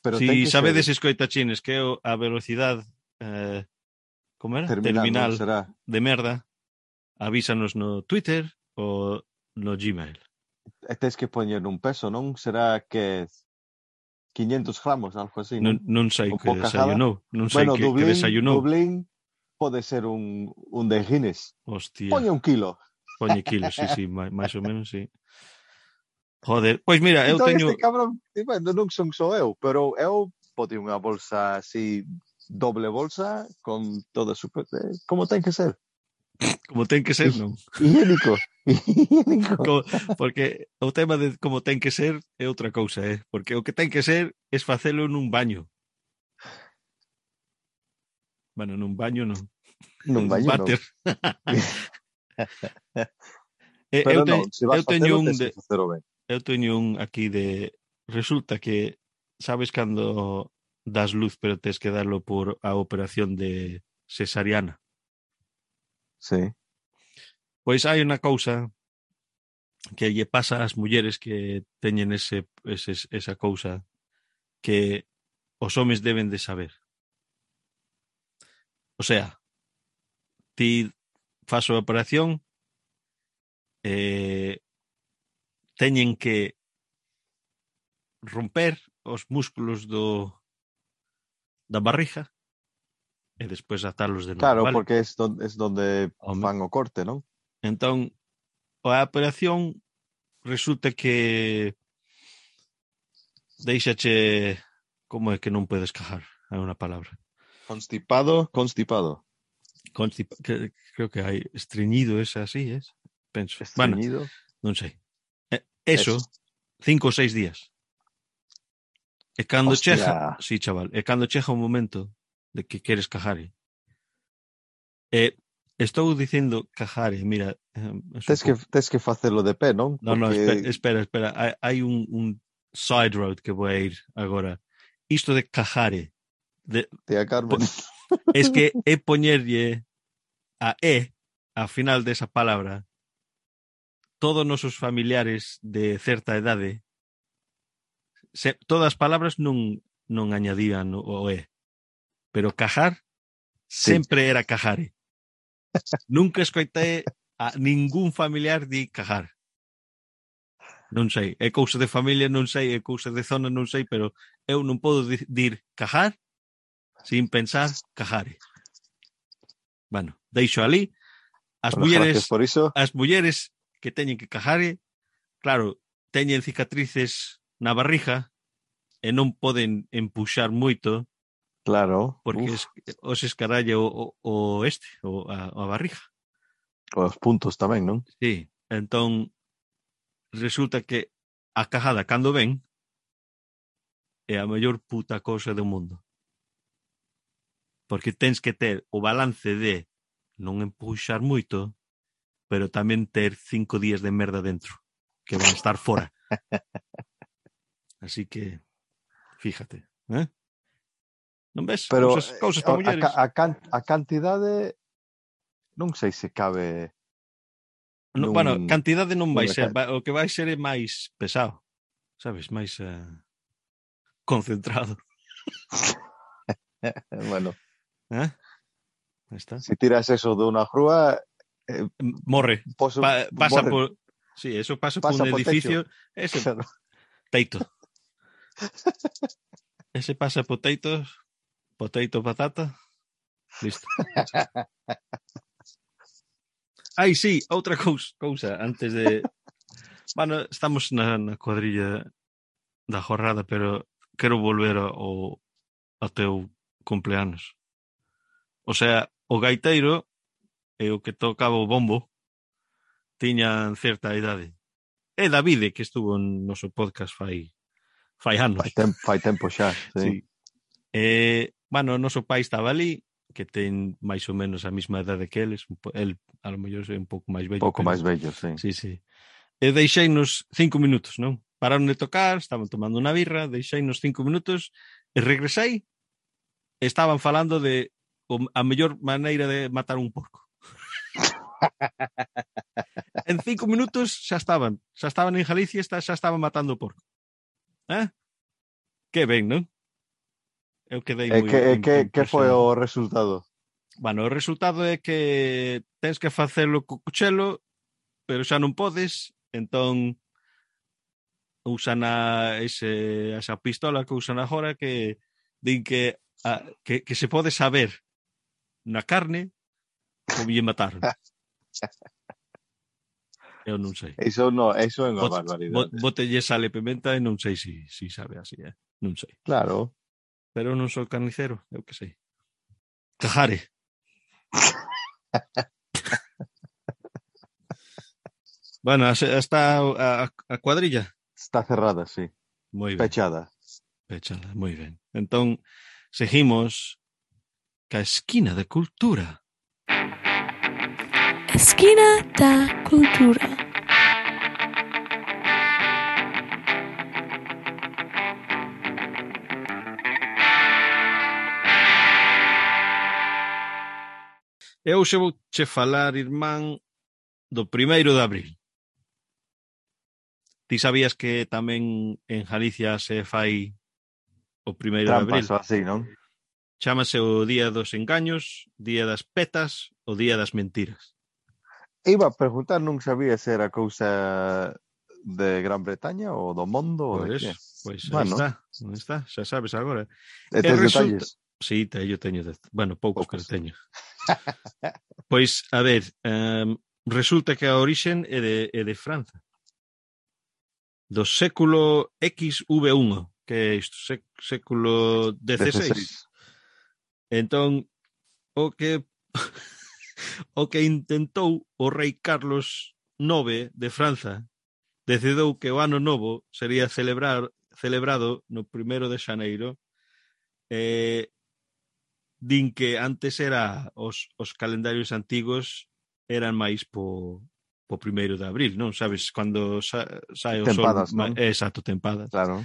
Pero si que sabedes ser... escoitachines que é a velocidade eh, como era? terminal, terminal será. de merda, avísanos no Twitter ou no Gmail. Tens que poñer un peso, non? Será que 500 gramos, algo así, non? Non, sei Un que desayunou, non sei bueno, que, que Dublín, desayunou. Dublín pode ser un, un de Guinness. Hostia, Poñe un kilo. poñe kilos, sí, sí, máis, ou menos, sí. Joder, pois mira, eu entón teño este cabrón, bueno, non son só eu, pero eu botei unha bolsa así, doble bolsa, con toda su... eh, Como ten que ser. Como ten que ser, non? (laughs) Higiénico. como, porque o tema de como ten que ser é outra cousa, eh? porque o que ten que ser é facelo nun baño. Bueno, nun baño non. Nun baño non. (laughs) eh, Pero eu, te, non, se vas eu teño un de, eu teño un aquí de resulta que sabes cando das luz pero tes que darlo por a operación de cesariana. Sí. Pois hai unha cousa que lle pasa ás mulleres que teñen ese, ese, esa cousa que os homes deben de saber. O sea, ti faz a operación eh, teñen que romper os músculos do da barriga e despois atalos de novo. Claro, ¿vale? porque es donde, es donde Home. fan o corte, non? Entón, a operación resulta que deixache como é que non podes cajar? É unha palabra. Constipado, constipado. Constip... Que, creo que hai estreñido esa así, es? Penso. Estreñido? Bueno, non sei. Eso, es. cinco ou seis días. E cando Hostia. chega, sí, chaval, e cando chega un momento de que queres cajare. E estou dicindo cajare, mira... Eh, tes que, tes que facelo de pé, non? Non, non, Porque... espera, espera. Hai, hai un, un side road que vou a ir agora. Isto de cajare. De, Tía Carmen. Es que é poñerlle a E ao final desa palabra todos nosos familiares de certa edade se, todas as palabras non non añadían o E pero Cajar sí. sempre era Cajare. Nunca escoitei a ningún familiar di Cajar. Non sei, é cousa de familia, non sei, é cousa de zona, non sei, pero eu non podo dir Cajar sin pensar Cajare. Bueno, deixo ali. As bueno, mulleres, por iso. as mulleres que teñen que cajare, claro, teñen cicatrices na barriga e non poden empuxar moito Claro. Porque uf. es, os escaralle o, o, o este, o a, a barriga. Os puntos tamén, non? Sí, entón resulta que a cajada cando ven é a mellor puta cousa do mundo. Porque tens que ter o balance de non empuxar moito, pero tamén ter cinco días de merda dentro, que van a estar fora. (laughs) Así que, fíjate. ¿eh? Non ves? Pero, cousas, cousas para mulleres. A, a, can, a cantidade non sei se cabe non, nun... bueno, cantidade non vai ser, vai, o que vai ser é máis pesado. Sabes, máis uh, concentrado. (laughs) bueno. Eh? Está. Se si tiras eso de unha grúa eh, morre. Poso, pa, pasa morre. por Sí, eso pasa, pasa por un por edificio, techo. ese claro. teito. Ese pasa por teitos Potato, patata. Listo. (laughs) Ai, sí, outra cousa, cousa antes de... bueno, estamos na, na cuadrilla da jornada, pero quero volver ao, ao teu cumpleanos. O sea, o gaiteiro e o que tocaba o bombo tiñan certa idade. É Davide que estuvo no noso podcast fai fai anos. Fai tempo, fai tempo xa, sí. sí. Eh, Bueno, o noso pai estaba ali, que ten máis ou menos a mesma idade que eles, el a lo mellor é un pouco máis vello. Pouco pero... máis vello, sí. Sí, sí. E deixei nos cinco minutos, non? Pararon de tocar, estaban tomando unha birra, deixei nos cinco minutos e regresei. Estaban falando de a mellor maneira de matar un porco. (laughs) en cinco minutos xa estaban, xa estaban en Galicia, xa estaban matando o porco. Eh? Que ben, non? Eu quedei moi... Que, e que, que foi o resultado? Bueno, o resultado é que tens que facelo co cuchelo, pero xa non podes, entón usan a ese, a esa pistola que usan agora que din que, a, que, que se pode saber na carne como lle mataron. (laughs) Eu non sei. Eso no, eso é unha barbaridade. Botelle sale pimenta e non sei si, si sabe así, eh? non sei. Claro. Pero eu non sou carnicero, eu que sei. Cajare. (laughs) bueno, está a, a cuadrilla. Está cerrada, sí. Moi ben. Pechada. Pechada, moi ben. Entón, seguimos ca esquina da cultura. Esquina da cultura. E hoxe vouche falar, irmán, do primeiro de abril. Ti sabías que tamén en Galicia se fai o primeiro de abril? así, non? Chámase o Día dos Engaños, Día das Petas, o Día das Mentiras. Iba a preguntar, non sabía se era cousa de Gran Bretaña ou do mundo ou de pois, que? Pois bueno. está, está, xa sabes agora. E, e resulta... detalles? Sí, te, yo teño, de... bueno, poucos, poucos. que teño. (laughs) Pois, a ver, um, resulta que a orixen é de, é de Franza. Do século XV1, que é isto, século XVI. 16. Entón, o que (laughs) o que intentou o rei Carlos IX de Franza decidou que o ano novo sería celebrar celebrado no primeiro de xaneiro eh, din que antes era os, os calendarios antigos eran máis po, po primeiro de abril, non? Sabes, cando sa, sae o tempadas, sol... Non? É, exacto, tempadas. Claro.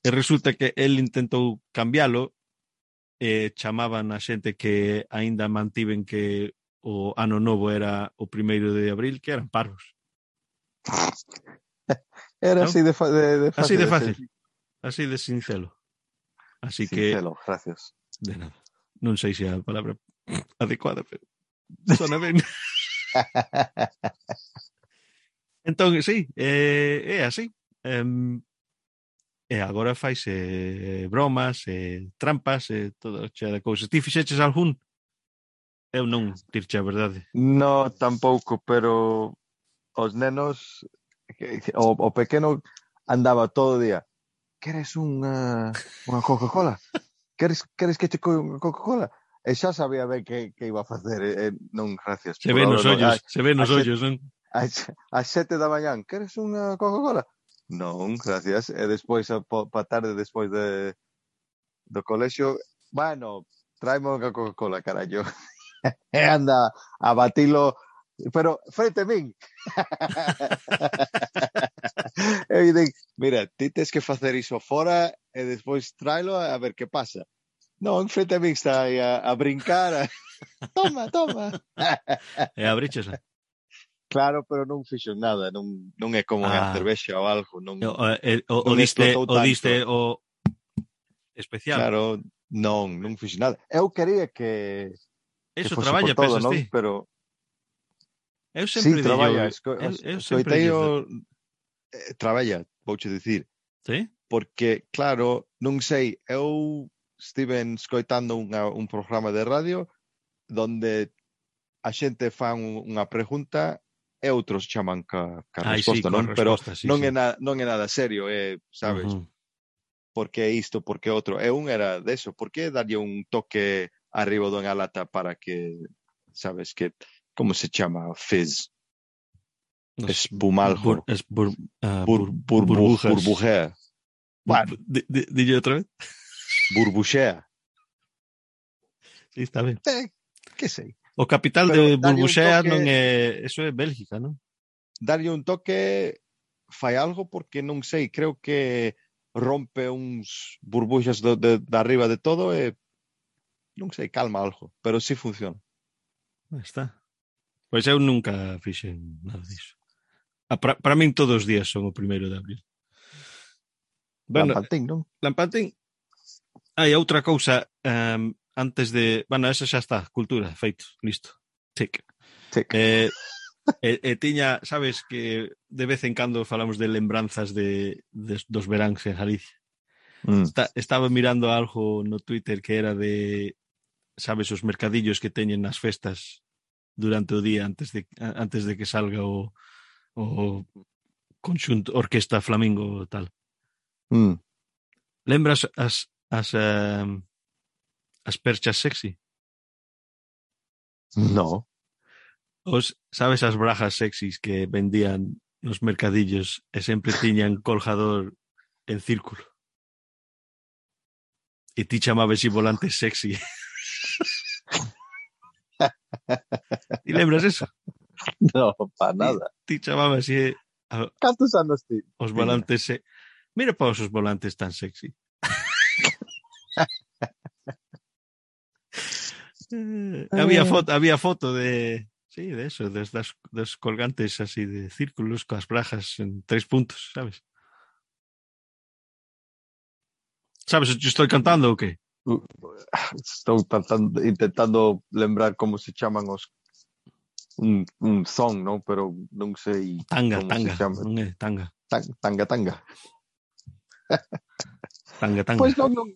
E resulta que el intentou cambiálo, e chamaban a xente que aínda mantiven que o ano novo era o primeiro de abril, que eran parvos. (laughs) Era ¿No? así de, de, de fácil. Así de fácil. De así de sincero. Así que... Sincero, gracias. De nada non sei se é a palabra adecuada, pero sona ben. (laughs) entón, sí, eh, é, é así. Um, e agora faise bromas, e trampas, e toda chea de cousas. Ti fixeches algún? Eu non, dirche a verdade. No, tampouco, pero os nenos, o, o pequeno andaba todo o día. Queres unha, unha Coca-Cola? queres, queres que te coi unha Coca-Cola? E xa sabía ben que, que iba a facer, e, eh, eh, non gracias. Se ven nos ollos, a, se ven nos ollos, non? Ás ¿eh? sete da mañán, queres unha Coca-Cola? Non, gracias. E despois, a, pa, pa tarde despois de, do colexio, bueno, traime unha Coca-Cola, carallo. e (laughs) anda a batilo pero frente a min. eu dei, mira, ti tens que facer iso fora e despois tráelo a ver que pasa. Non, frente a min está aí a, a brincar. A... (laughs) toma, toma. e abríchesa. Claro, pero non fixo nada, non, non é como ah. unha cervexa ou algo, non. O, o, o, non diste, o diste o especial. Claro, non, non fixo nada. Eu quería que Eso que traballa, todo, non? Ti. Pero Eu sempre sí, traballa, esco, eu, eu escoitei-o eh, traballa, vouche dicir. Sí? Porque, claro, non sei, eu estive escoitando unha, un programa de radio donde a xente fan unha pregunta e outros chaman ca, ca Ai, resposta, sí, non? Resposta, Pero sí, non, sí. É na, non é nada serio, é, sabes? Uh -huh. Por que isto, por que outro? E un era deso, por que darlle un toque arriba do lata para que, sabes, que como se chama Fizz. Espumaljo. Es bur, uh, bur, bur, burbujas. Burbujea. Bueno. Dile otra vez. Burbuchea. Sí, está ben. Eh, que sei. O capital Pero de Burbuxea toque, non é, eh, eso é Bélgica, non? Darlle un toque fai algo porque non sei, creo que rompe uns burbuxas do, de, de arriba de todo eh, e non sei, calma algo, pero si sí funciona. Está. Pois eu nunca fixen nada disso. Ah, Para min todos os días son o primeiro de abril. Bueno, Lampantín, non? Lampantín. Hai outra cousa um, antes de... Bueno, esa xa está, cultura, feito, listo. Tic. Tic. Eh, e, e tiña, sabes que de vez en cando falamos de lembranzas de, de dos veráns en Galicia. Mm. Está, estaba mirando algo no Twitter que era de sabes os mercadillos que teñen nas festas durante o día antes de antes de que salga o o conxunto orquesta flamingo tal. Mm. Lembras as as um, as perchas sexy? No. Os sabes as brajas sexys que vendían nos mercadillos e sempre tiñan colgador en círculo. E ti chamabas e volante sexy. (laughs) Ti lembras eso? No, para nada. Ti, ti chamabas e... Eh, a... Cantos anos ti? Os volantes... Se... Mira para os volantes tan sexy. (laughs) había foto, había foto de sí, de eso, de das, das colgantes así de círculos coas brajas en tres puntos, sabes? Sabes o que uh, estou cantando ou que? Estou tratando, intentando lembrar como se chaman os un, un son, non? Pero sei Tanga, como tanga, tanga, Tan- Tanga, tanga. (laughs) tanga, tanga. Pois non, non,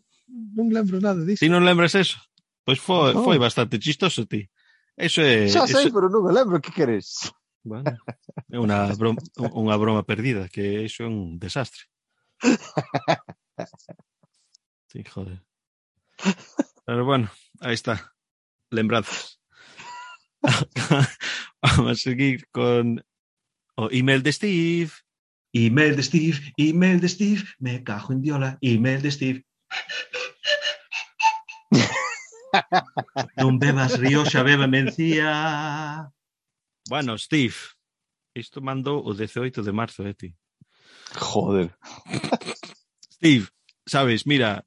non lembro nada disso. Ti non lembras eso? Pois foi, No. foi bastante chistoso ti. Eso é, Xa sei, eso, pero non me lembro que queres. bueno, é unha broma, unha broma perdida, que iso é un desastre. (laughs) Sí, joder. Pero bueno, aí está. Lembranzas. (laughs) Vamos a seguir con email de Steve. Email de Steve, email de Steve, me cajo en diola, email de Steve. non bebas rioxa, beba mencía. Bueno, Steve, isto mandou o 18 de marzo, eh, ti. Joder. Steve, sabes, mira,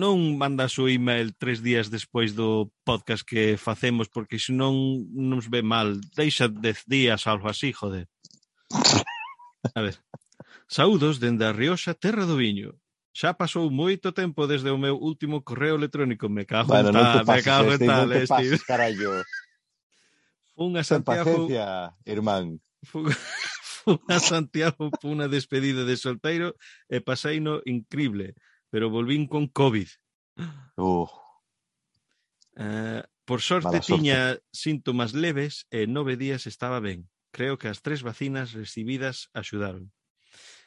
non mandas o email tres días despois do podcast que facemos, porque senón non nos ve mal. Deixa dez días, algo así, joder. (laughs) A ver. Saúdos dende a Rioxa, terra do viño. Xa pasou moito tempo desde o meu último correo electrónico. Me cago bueno, en tal, me cago este, en tal. Non te pases, carallo. Fun a Santiago... Paciencia, irmán. Fun, (laughs) fun a Santiago por unha despedida de solteiro e paseino increíble pero volvín con COVID. Uh. Uh, por sorte, sorte tiña síntomas leves e en nove días estaba ben. Creo que as tres vacinas recibidas axudaron.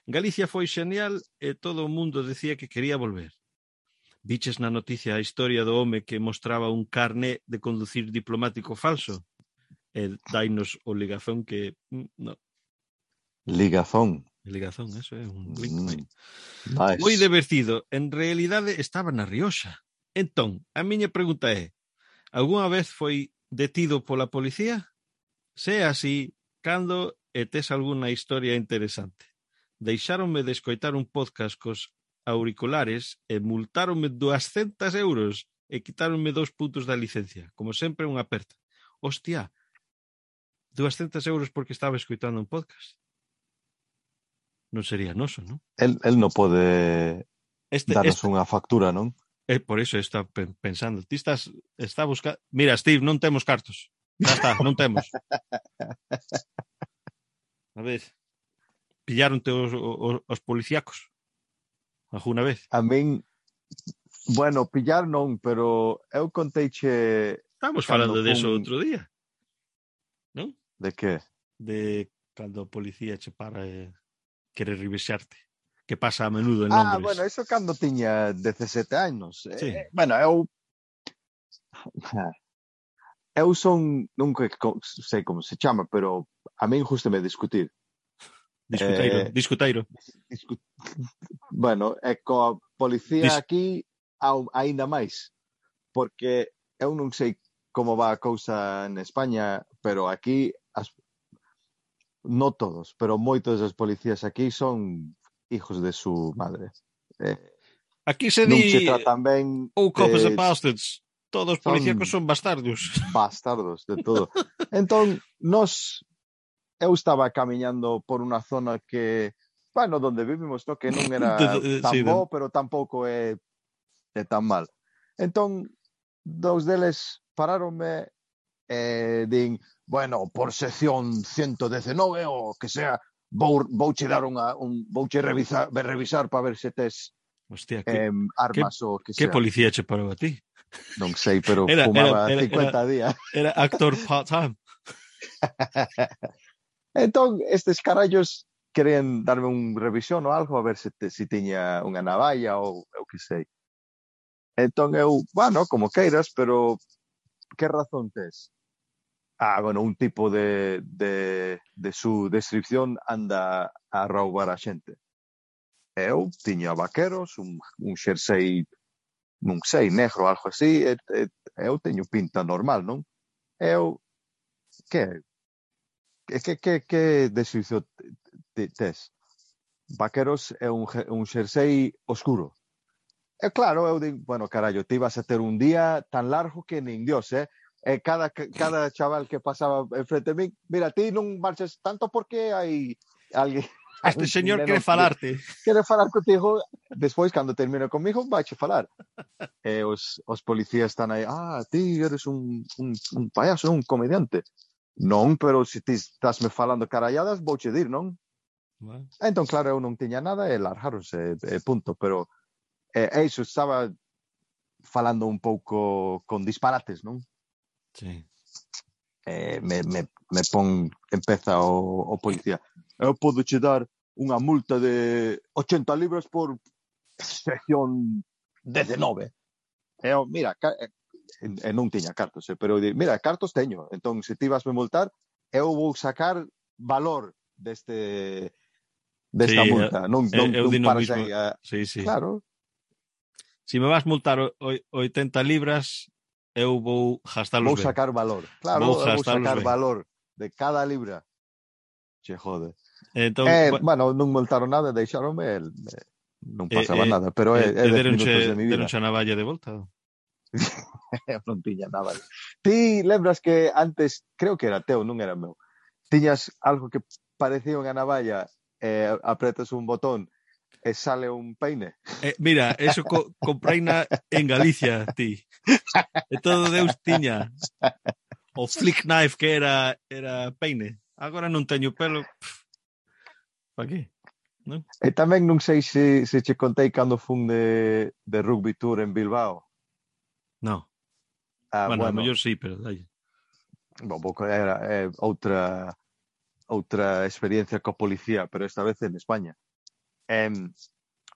Galicia foi xenial e todo o mundo decía que quería volver. Viches na noticia a historia do home que mostraba un carné de conducir diplomático falso? E dainos o ligazón que... Mm, no. Ligazón? ligazón, eso é un link. Mm, nice. Moi divertido. En realidade estaba na Rioxa. Entón, a miña pregunta é, algunha vez foi detido pola policía? Se así, cando e tes algunha historia interesante? Deixáronme de escoitar un podcast cos auriculares e multáronme 200 euros e quitáronme dous puntos da licencia. Como sempre, unha aperta. Hostia, 200 euros porque estaba escoitando un podcast non sería noso, non? El, el non pode este, darnos este... unha factura, non? É por iso está pensando, ti estás está buscando, mira, Steve, non temos cartos. Ya está, non temos. A ver, pillaronte os, os, os policíacos alguna vez? A min, bueno, pillar non, pero eu conteiche... Estamos falando un... deso outro día, non? De que? De cando a policía che para e querer revisarte que pasa a menudo en ah, Londres. Ah, bueno, iso cando tiña 17 anos. Eh, sí. Eh, bueno, eu (laughs) eu son nunca sei como se chama, pero a min justo me discutir. Discuteiro, eh, discuteiro. Discu... (laughs) Bueno, é coa policía Dis... aquí aínda máis, porque eu non sei como va a cousa en España, pero aquí no todos, pero moitos dos policías aquí son hijos de su madre. Eh, aquí se non di se tratan ben ou copas de eh, bastards. Todos os policíacos son bastardos. (laughs) Bastardos, de todo. entón, nos eu estaba camiñando por unha zona que, bueno, donde vivimos, no? que non era (laughs) eh, tan sí, bo, pero tampouco é, é tan mal. Entón, dous deles pararonme e eh, din, bueno, por sección 119 ou que sea, vou, vouche dar unha, un, vouche revisar, revisar para ver se tes Hostia, que, eh, armas que, o que sea. Que policía che parou a ti? Non sei, pero (laughs) era, fumaba era, era, 50 era, días. (laughs) Era actor part-time. (laughs) entón, estes carallos querían darme un revisión ou algo, a ver se, te, se tiña unha navalla ou eu que sei. Entón eu, bueno, como queiras, pero que razón tes? Ah, bueno, un tipo de, de, su descripción anda a roubar a xente. Eu tiña vaqueros, un, un xersei, non sei, negro, algo así, e, e, eu teño pinta normal, non? Eu, que que, que, que, descripción te- tes? Vaqueros é un, un oscuro. E claro, eu digo, bueno, carallo, te ibas a ter un día tan largo que nin Dios, eh? eh, cada, cada chaval que pasaba enfrente de mí, mira, ti non marches tanto porque hai alguén Este señor quere falarte. Quere falar contigo. Despois, cando termina comigo, vai che falar. (laughs) E eh, os, os policías están aí, ah, ti eres un, un, un payaso, un comediante. Non, pero se ti estás me falando caralladas, vou che dir, non? Bueno. Entón, claro, eu non tiña nada e largaronse, e, punto. Pero eh, e, e iso estaba falando un pouco con disparates, non? Sí. Eh, me, me, me pon, empeza o, o policía. Eu podo che dar unha multa de 80 libras por sección 19. Eu, mira, eh, e non tiña cartos, eh, pero mira, cartos teño, entón se ti vas me multar, eu vou sacar valor deste desta sí, multa, eh, non, eh, non, eu, eu non paras mismo. aí a... sí, sí. Claro. Si me vas multar 80 libras, eu vou gastalos Vou sacar ben. valor. Claro, vou, vou sacar ben. valor de cada libra. Che jode. Entón, eh, pa... bueno, non montaron nada, deixaronme el, eh, non eh, pasaba eh, nada, pero eh, eh, eh minutos deronche, de mi vida. deronche a navalla de volta. (laughs) non tiña navalla. Ti lembras que antes, creo que era teu, non era meu, tiñas algo que parecía unha navalla, eh, apretas un botón e sale un peine. Eh, mira, eso co compraina en Galicia, ti. E todo Deus tiña. O flick knife que era era peine. Agora non teño pelo. Pa que? Non? E tamén non sei se, se che contei cando fun de, de rugby tour en Bilbao. Non. Ah, bueno, bueno. mellor sí, pero dai. Bon, boca era eh, outra outra experiencia co policía, pero esta vez en España eh,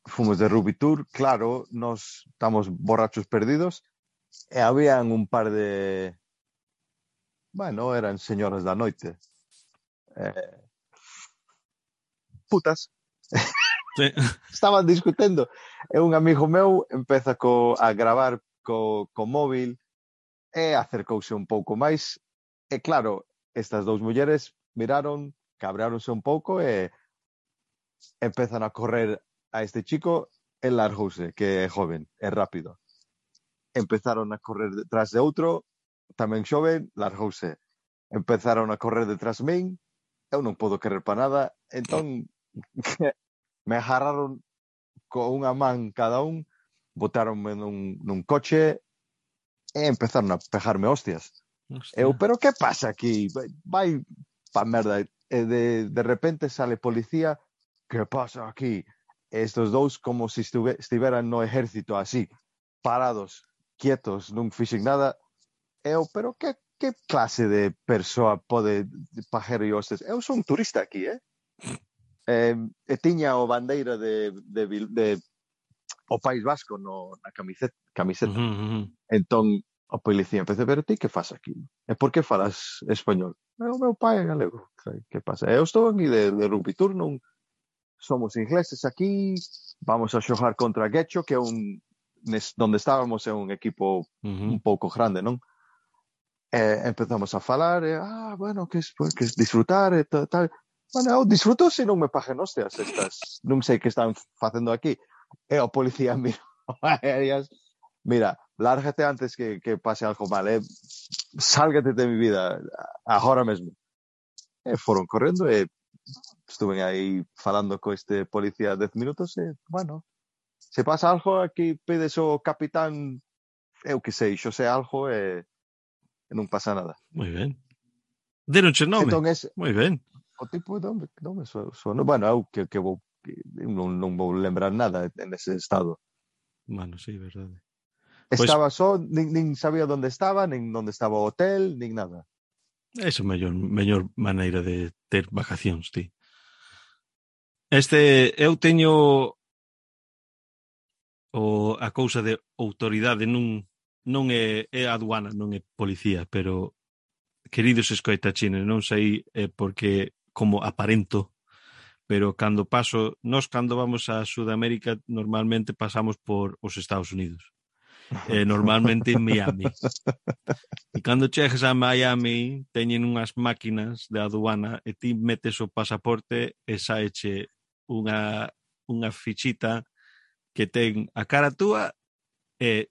fomos de Ruby Tour, claro, nos estamos borrachos perdidos, e habían un par de... Bueno, eran señoras da noite. Eh, putas. Sí. (laughs) Estaban discutendo. E un amigo meu empeza co, a gravar co, co móvil e acercouse un pouco máis. E claro, estas dous mulleres miraron, cabreáronse un pouco e empezan a correr a este chico, el largouse, que é joven, é rápido. Empezaron a correr detrás de outro, tamén xoven, largouse. Empezaron a correr detrás min, eu non podo querer para nada, entón (laughs) me agarraron con unha man cada un, botaronme nun, nun coche e empezaron a pejarme hostias. Hostia. Eu, pero que pasa aquí? Vai pa merda. E de, de repente sale policía ¿qué pasa aquí? Estos dos como se si estuve, estiveran no ejército así, parados, quietos, non fixen nada. Eu, pero que, que clase de persoa pode pajero eu estes? Eu son turista aquí, eh? eh e tiña o bandeira de, de, de o País Vasco no, na camiseta. camiseta. Uh -huh, uh -huh. Entón, o policía empecé, pero ti que faz aquí? E por que falas español? É o meu pai é galego. Que pasa? Eu estou aquí de, de rugby tour, non, somos ingleses aquí, vamos a xogar contra Guecho, que un, donde estábamos é un equipo un Ujú. pouco grande, non? E empezamos a falar, e, ah, bueno, que, es, pues, que es disfrutar e tal, tal. Bueno, eu disfruto se non me pagen hostias estas. Non sei que están facendo aquí. E o policía (laughs) mira, mira, lárgate antes que, que pase algo mal, eh? Sálgate de mi vida, agora mesmo. E foron correndo e estuve aí falando co este policía 10 minutos e, bueno, se pasa algo aquí pedes o capitán, eu que sei, xo sei algo eh, e, e non pasa nada. Moi ben. Deronche nome. Entón es, Moi ben. O tipo de nome, nome so, so, no, bueno, eu que, que vou que non, non vou lembrar nada en ese estado. Bueno, sí, verdade. Pois estaba pues... só, nin, nin sabía onde estaba, nin onde estaba o hotel, nin nada. É a mellor, mellor maneira de ter vacacións, ti. Este, eu teño o, a cousa de autoridade non, non é, é aduana, non é policía, pero queridos escoitachines, non sei eh, é porque como aparento, pero cando paso, nós cando vamos a Sudamérica normalmente pasamos por os Estados Unidos. (laughs) eh, normalmente en Miami. E cando chegas a Miami, teñen unhas máquinas de aduana e ti metes o pasaporte e saeche unha, unha fichita que ten a cara túa e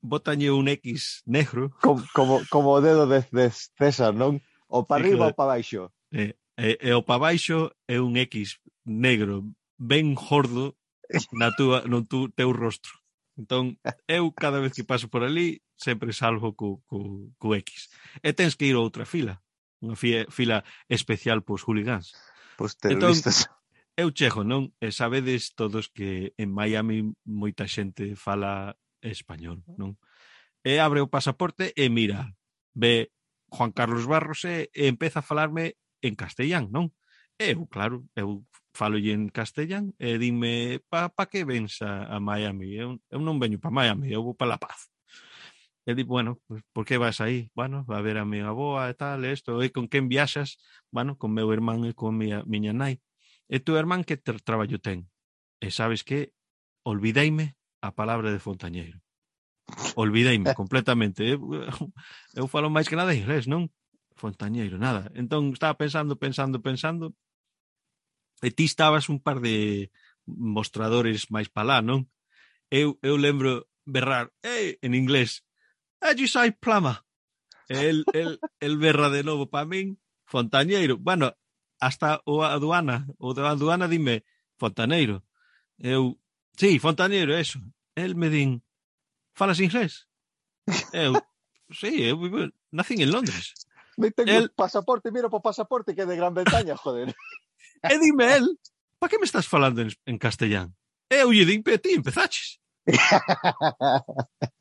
botalle un X negro. Como, como, como o dedo de, de César, non? O para arriba ou para baixo. E, e, e o para baixo é un X negro ben gordo na túa, no tú, teu rostro. Entón, eu cada vez que paso por ali, sempre salvo co, co, co X. E tens que ir a outra fila, unha fie, fila especial pos hooligans. Pois terroristas. Entón, eu chego, non? E sabedes todos que en Miami moita xente fala español, non? E abre o pasaporte e mira, ve Juan Carlos Barros e, e empeza a falarme en castellán, non? Eu, claro, eu fálolle en castellán e dime pa, pa que vens a, a Miami? Eu, eu non veño pa Miami, eu vou pa La Paz. E di, bueno, pues, por que vas aí? Bueno, va a ver a mi aboa e tal, e isto, e con quen viaxas? Bueno, con meu irmán e con miña, miña nai. E tu irmán que ter traballo ten? E sabes que? Olvideime a palabra de Fontañeiro. Olvideime (laughs) completamente. Eu, eu falo máis que nada inglés, non? Fontañeiro, nada. Entón estaba pensando, pensando, pensando, E ti estabas un par de mostradores máis palá, non? Eu, eu lembro berrar eh, en inglés say Plama. El, el, el berra de novo para min Fontañeiro. Bueno, hasta o aduana, o da aduana dime Fontaneiro. Eu, sí, Fontaneiro, eso. El me din, falas inglés? Eu, sí, eu nacín en Londres. Me tengo el pasaporte, mira po pasaporte que é de Gran Bretaña, joder. E dime el, pa que me estás falando en, en castellán? E eu lle din, pe ti empezaches. (laughs)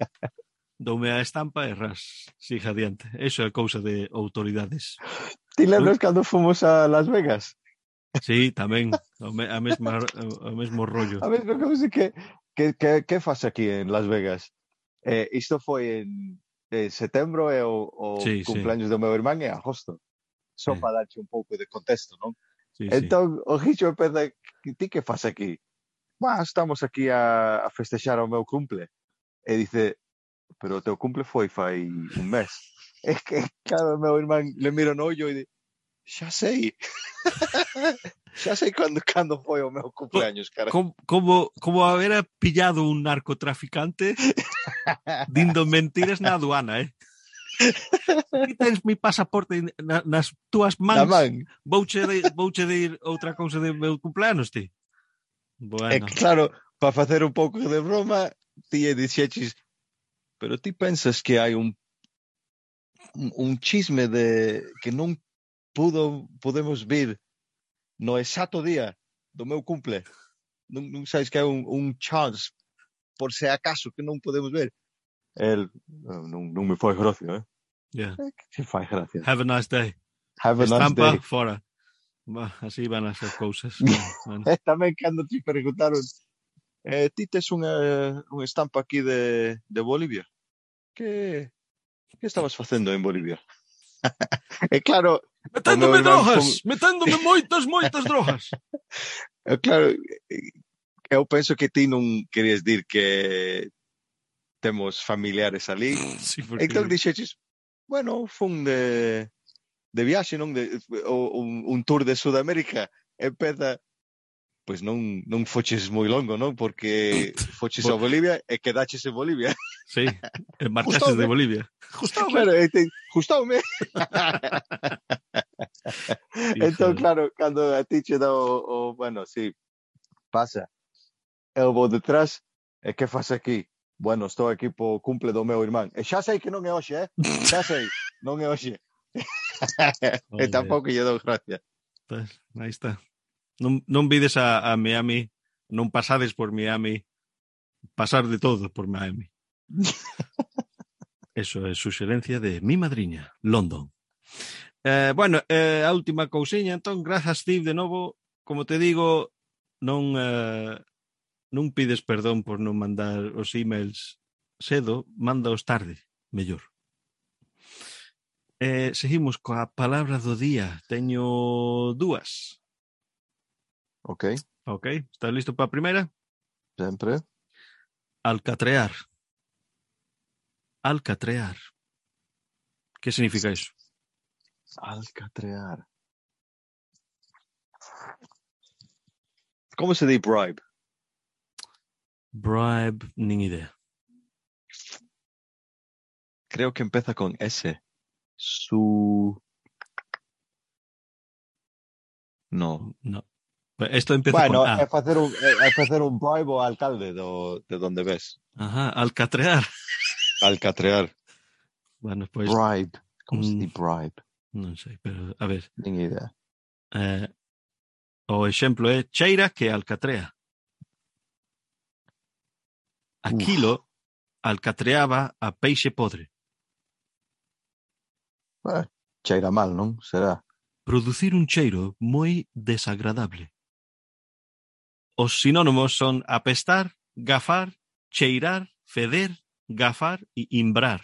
Doume a estampa e ras, siga adiante. Eso é cousa de autoridades. Ti lembras cando fomos a Las Vegas? Sí, tamén, a mesma, o mesmo rollo. A mesma cousa que que, que, que faz aquí en Las Vegas? Eh, isto foi en en setembro e o, o sí, cumpleaños sí. do meu irmán en agosto. Só sí. para darche un pouco de contexto, non? Sí, entón, o Gicho empeza, ti que faz aquí? Bah, estamos aquí a, a festexar o meu cumple. E dice, pero o teu cumple foi fai un mes. (laughs) é que, claro, meu irmán le miro no ollo e di, xa sei. (laughs) xa sei cando, cando foi o meu cumpleaños, cara. Como, como, como pillado un narcotraficante (laughs) dindo mentiras na aduana, eh? ti tens mi pasaporte na, nas túas mans, man. vouche, de, vouche dir outra cousa de meu cumpleanos, ti? Bueno. E claro, para facer un pouco de broma, ti e dixeches, pero ti pensas que hai un un chisme de que non pudo podemos vir no exato día do meu cumple. Non, non sabes que hai un, un chance por se acaso que non podemos ver el non, non me foi grocio, eh? Yeah. (laughs) Que fai gracia. Have a nice day. Have a Estampa nice day. fora. Bah, así van as cousas. (laughs) bueno. Tamén cando te preguntaron eh, ti tes unha, eh, unha estampa aquí de, de Bolivia? Que, que estabas facendo en Bolivia? (laughs) e eh, claro... Meténdome drogas! Con... Meténdome moitas, moitas drogas! e claro, eu penso que ti non querías dir que temos familiares ali. (laughs) Sí, porque... Entón dixeches, bueno, fun de, de viaxe, non? De, un, un tour de Sudamérica. Empeza, pois non, non foches moi longo, non? Porque foches a Bolivia e quedaches en Bolivia. (laughs) Sí, eh, marchaches de Bolivia. Justaume. Claro, te, justaume. entón, claro, cando a ti che dá o, o bueno, sí, pasa. Eu vou detrás, eh, e que faz aquí? bueno, estou aquí po cumple do meu irmán. Eh, e xa sei que non é hoxe, eh? Xa sei, non é hoxe. e (laughs) eh, tampouco lle dou gracia. Pues, aí está. Non, non vides a, a Miami, non pasades por Miami, pasar de todo por Miami. (laughs) Eso é suxerencia de mi madriña, London. Eh, bueno, eh, a última cousiña, entón, grazas, Steve, de novo. Como te digo, non eh, non pides perdón por non mandar os emails cedo, mándaos tarde, mellor. Eh, seguimos coa palabra do día. Teño dúas. Ok, Ok, estás listo para a primeira? sempre. Alcatrear. Alcatrear. Que significa iso? Alcatrear. Como se di bribe? Bribe, nin idea. Creo que empeza con S. Su... No. No. Esto empieza Bueno, con A. é facer un, facer un bribe ao alcalde do, de donde ves. Ajá, alcatrear. Alcatrear. Bueno, pois Bribe. Como se mm. di bribe? non sei, pero a ver, Nin idea. eh, o exemplo é cheira que alcatrea. Aquilo Uf. alcatreaba a peixe podre. Eh, cheira mal, non? Será? Producir un cheiro moi desagradable. Os sinónimos son apestar, gafar, cheirar, feder, gafar e imbrar.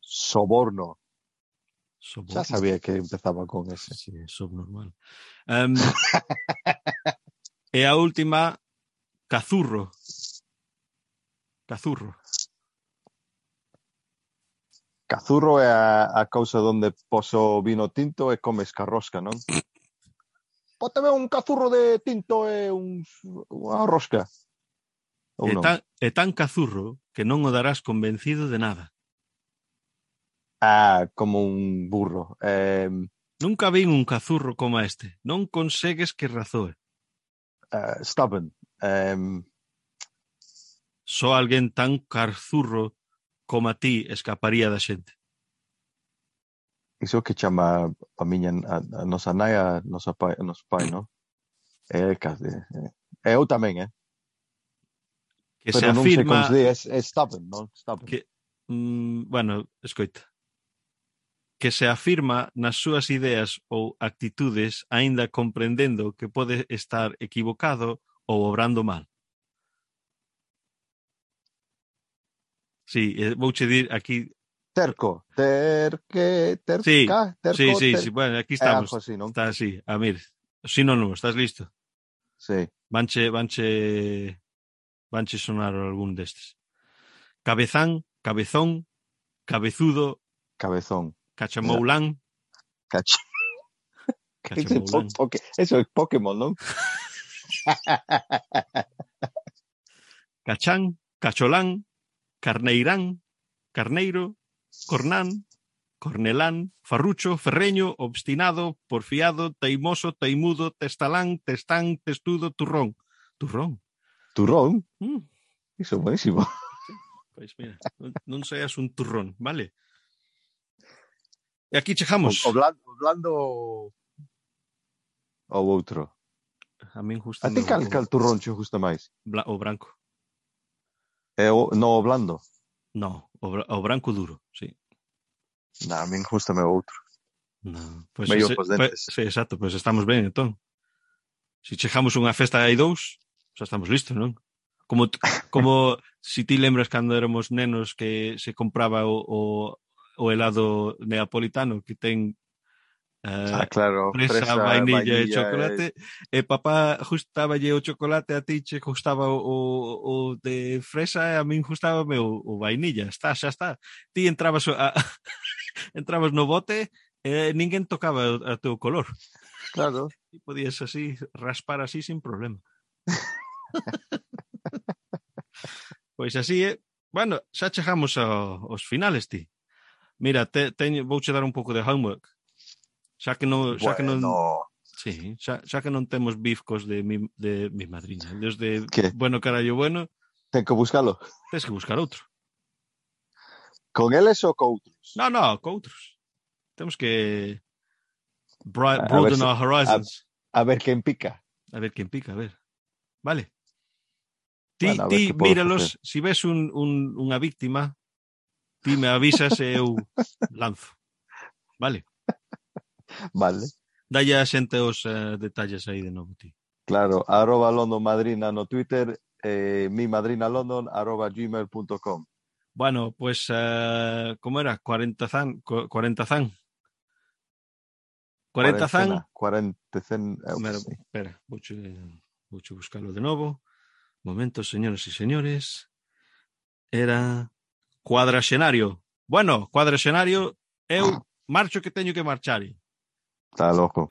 Soborno. Soborno. Xa sabía que empezaba con ese. Sí, é subnormal. Um, (laughs) e a última, cazurro. Cazurro. Cazurro é a, a cousa onde poso vino tinto e comes carrosca, non? (coughs) Póteme un cazurro de tinto e un, unha rosca. Ou é, non? tan, e tan cazurro que non o darás convencido de nada. Ah, como un burro. Eh... Nunca vin un cazurro como este. Non consegues que razoe. Uh, stubborn. Um, só alguén tan carzurro coma ti escaparía da xente. Iso que chama a miña a, a nosa nai a nosa pai, a noso pai, non? É casi. É, eu tamén, eh? Que Pero se non afirma... Non sei como se di, é, é stubborn, non? Stubborn. Que, mm, bueno, escoita. Que se afirma nas súas ideas ou actitudes aínda comprendendo que pode estar equivocado ou obrando mal. Sí, eh, vouche dir aquí... Terco. Terque, terca, Sí, terco, Sí, sí, ter- sí, bueno, aquí É estamos. algo así, non? Está así, a. Sinónimo, estás listo? Sí. Vanche, vanche, vanche sonar algún destes. Cabezán, cabezón, cabezudo, Cabezón. cachamoulán, Cach... (laughs) Ese po- cachamoulán, Eso é Pokémon, non? (laughs) cachán, cacholán, carneirán, carneiro, cornán, cornelán, farrucho, ferreño, obstinado, porfiado, teimoso, teimudo, testalán, testán, testudo, turrón. Turrón? Turrón. Mm, Iso é buenísimo. pois mira, non, seas un turrón, vale? E aquí chegamos. O, o blando, o blando ou outro. A min justo A ti cal, cal turrón che gusta máis? o branco. É o, no o blando? No, o, o branco duro, sí. Na, a min gusta o outro. No, pois Meio pues, dentes. Sí, exacto, pois estamos ben, entón. Se si chegamos unha festa hai dous, xa estamos listos, non? Como, (laughs) como si ti lembras cando éramos nenos que se compraba o, o, o helado neapolitano que ten eh, Ah, claro. fresa, vainilla, e chocolate. e papá justaballe o chocolate a ti che gustaba o, o, o de fresa e a min gustaba o, o vainilla está, xa está. Ti entrabas a, (laughs) entrabas no bote e ninguén tocaba o- a teu color. Claro. (laughs) e podías así raspar así sin problema. Pois (laughs) así é bueno, xa chegamos ao, aos finales ti. Mira, te, teño, vouche dar un pouco de homework Xa que non, xa bueno, que non Sí, xa, xa que non temos bifcos de mi, de mi madriña, dos de ¿Qué? bueno carallo bueno. Ten que buscalo. Tens que buscar outro. Con eles ou No, no, co outros. Temos que broaden our horizons. A, a ver quen pica. A ver quen pica, a ver. Vale. Ti, bueno, ti míralos, si ves un, un, unha víctima, ti me avisas e eu (laughs) lanzo. Vale. Vale. Dalle a xente os eh, detalles aí de novo ti. Claro, arroba London Madrina no Twitter, eh, mi madrina London, arroba gmail.com. Bueno, pues, eh, como era? 40 zan, 40 zan. 40 zan. 40 zan. Mira, espera, vouche, vouche buscalo de novo. Momento, señores e señores. Era cuadraxenario. Bueno, cuadraxenario, eu marcho que teño que marchar. Está loco.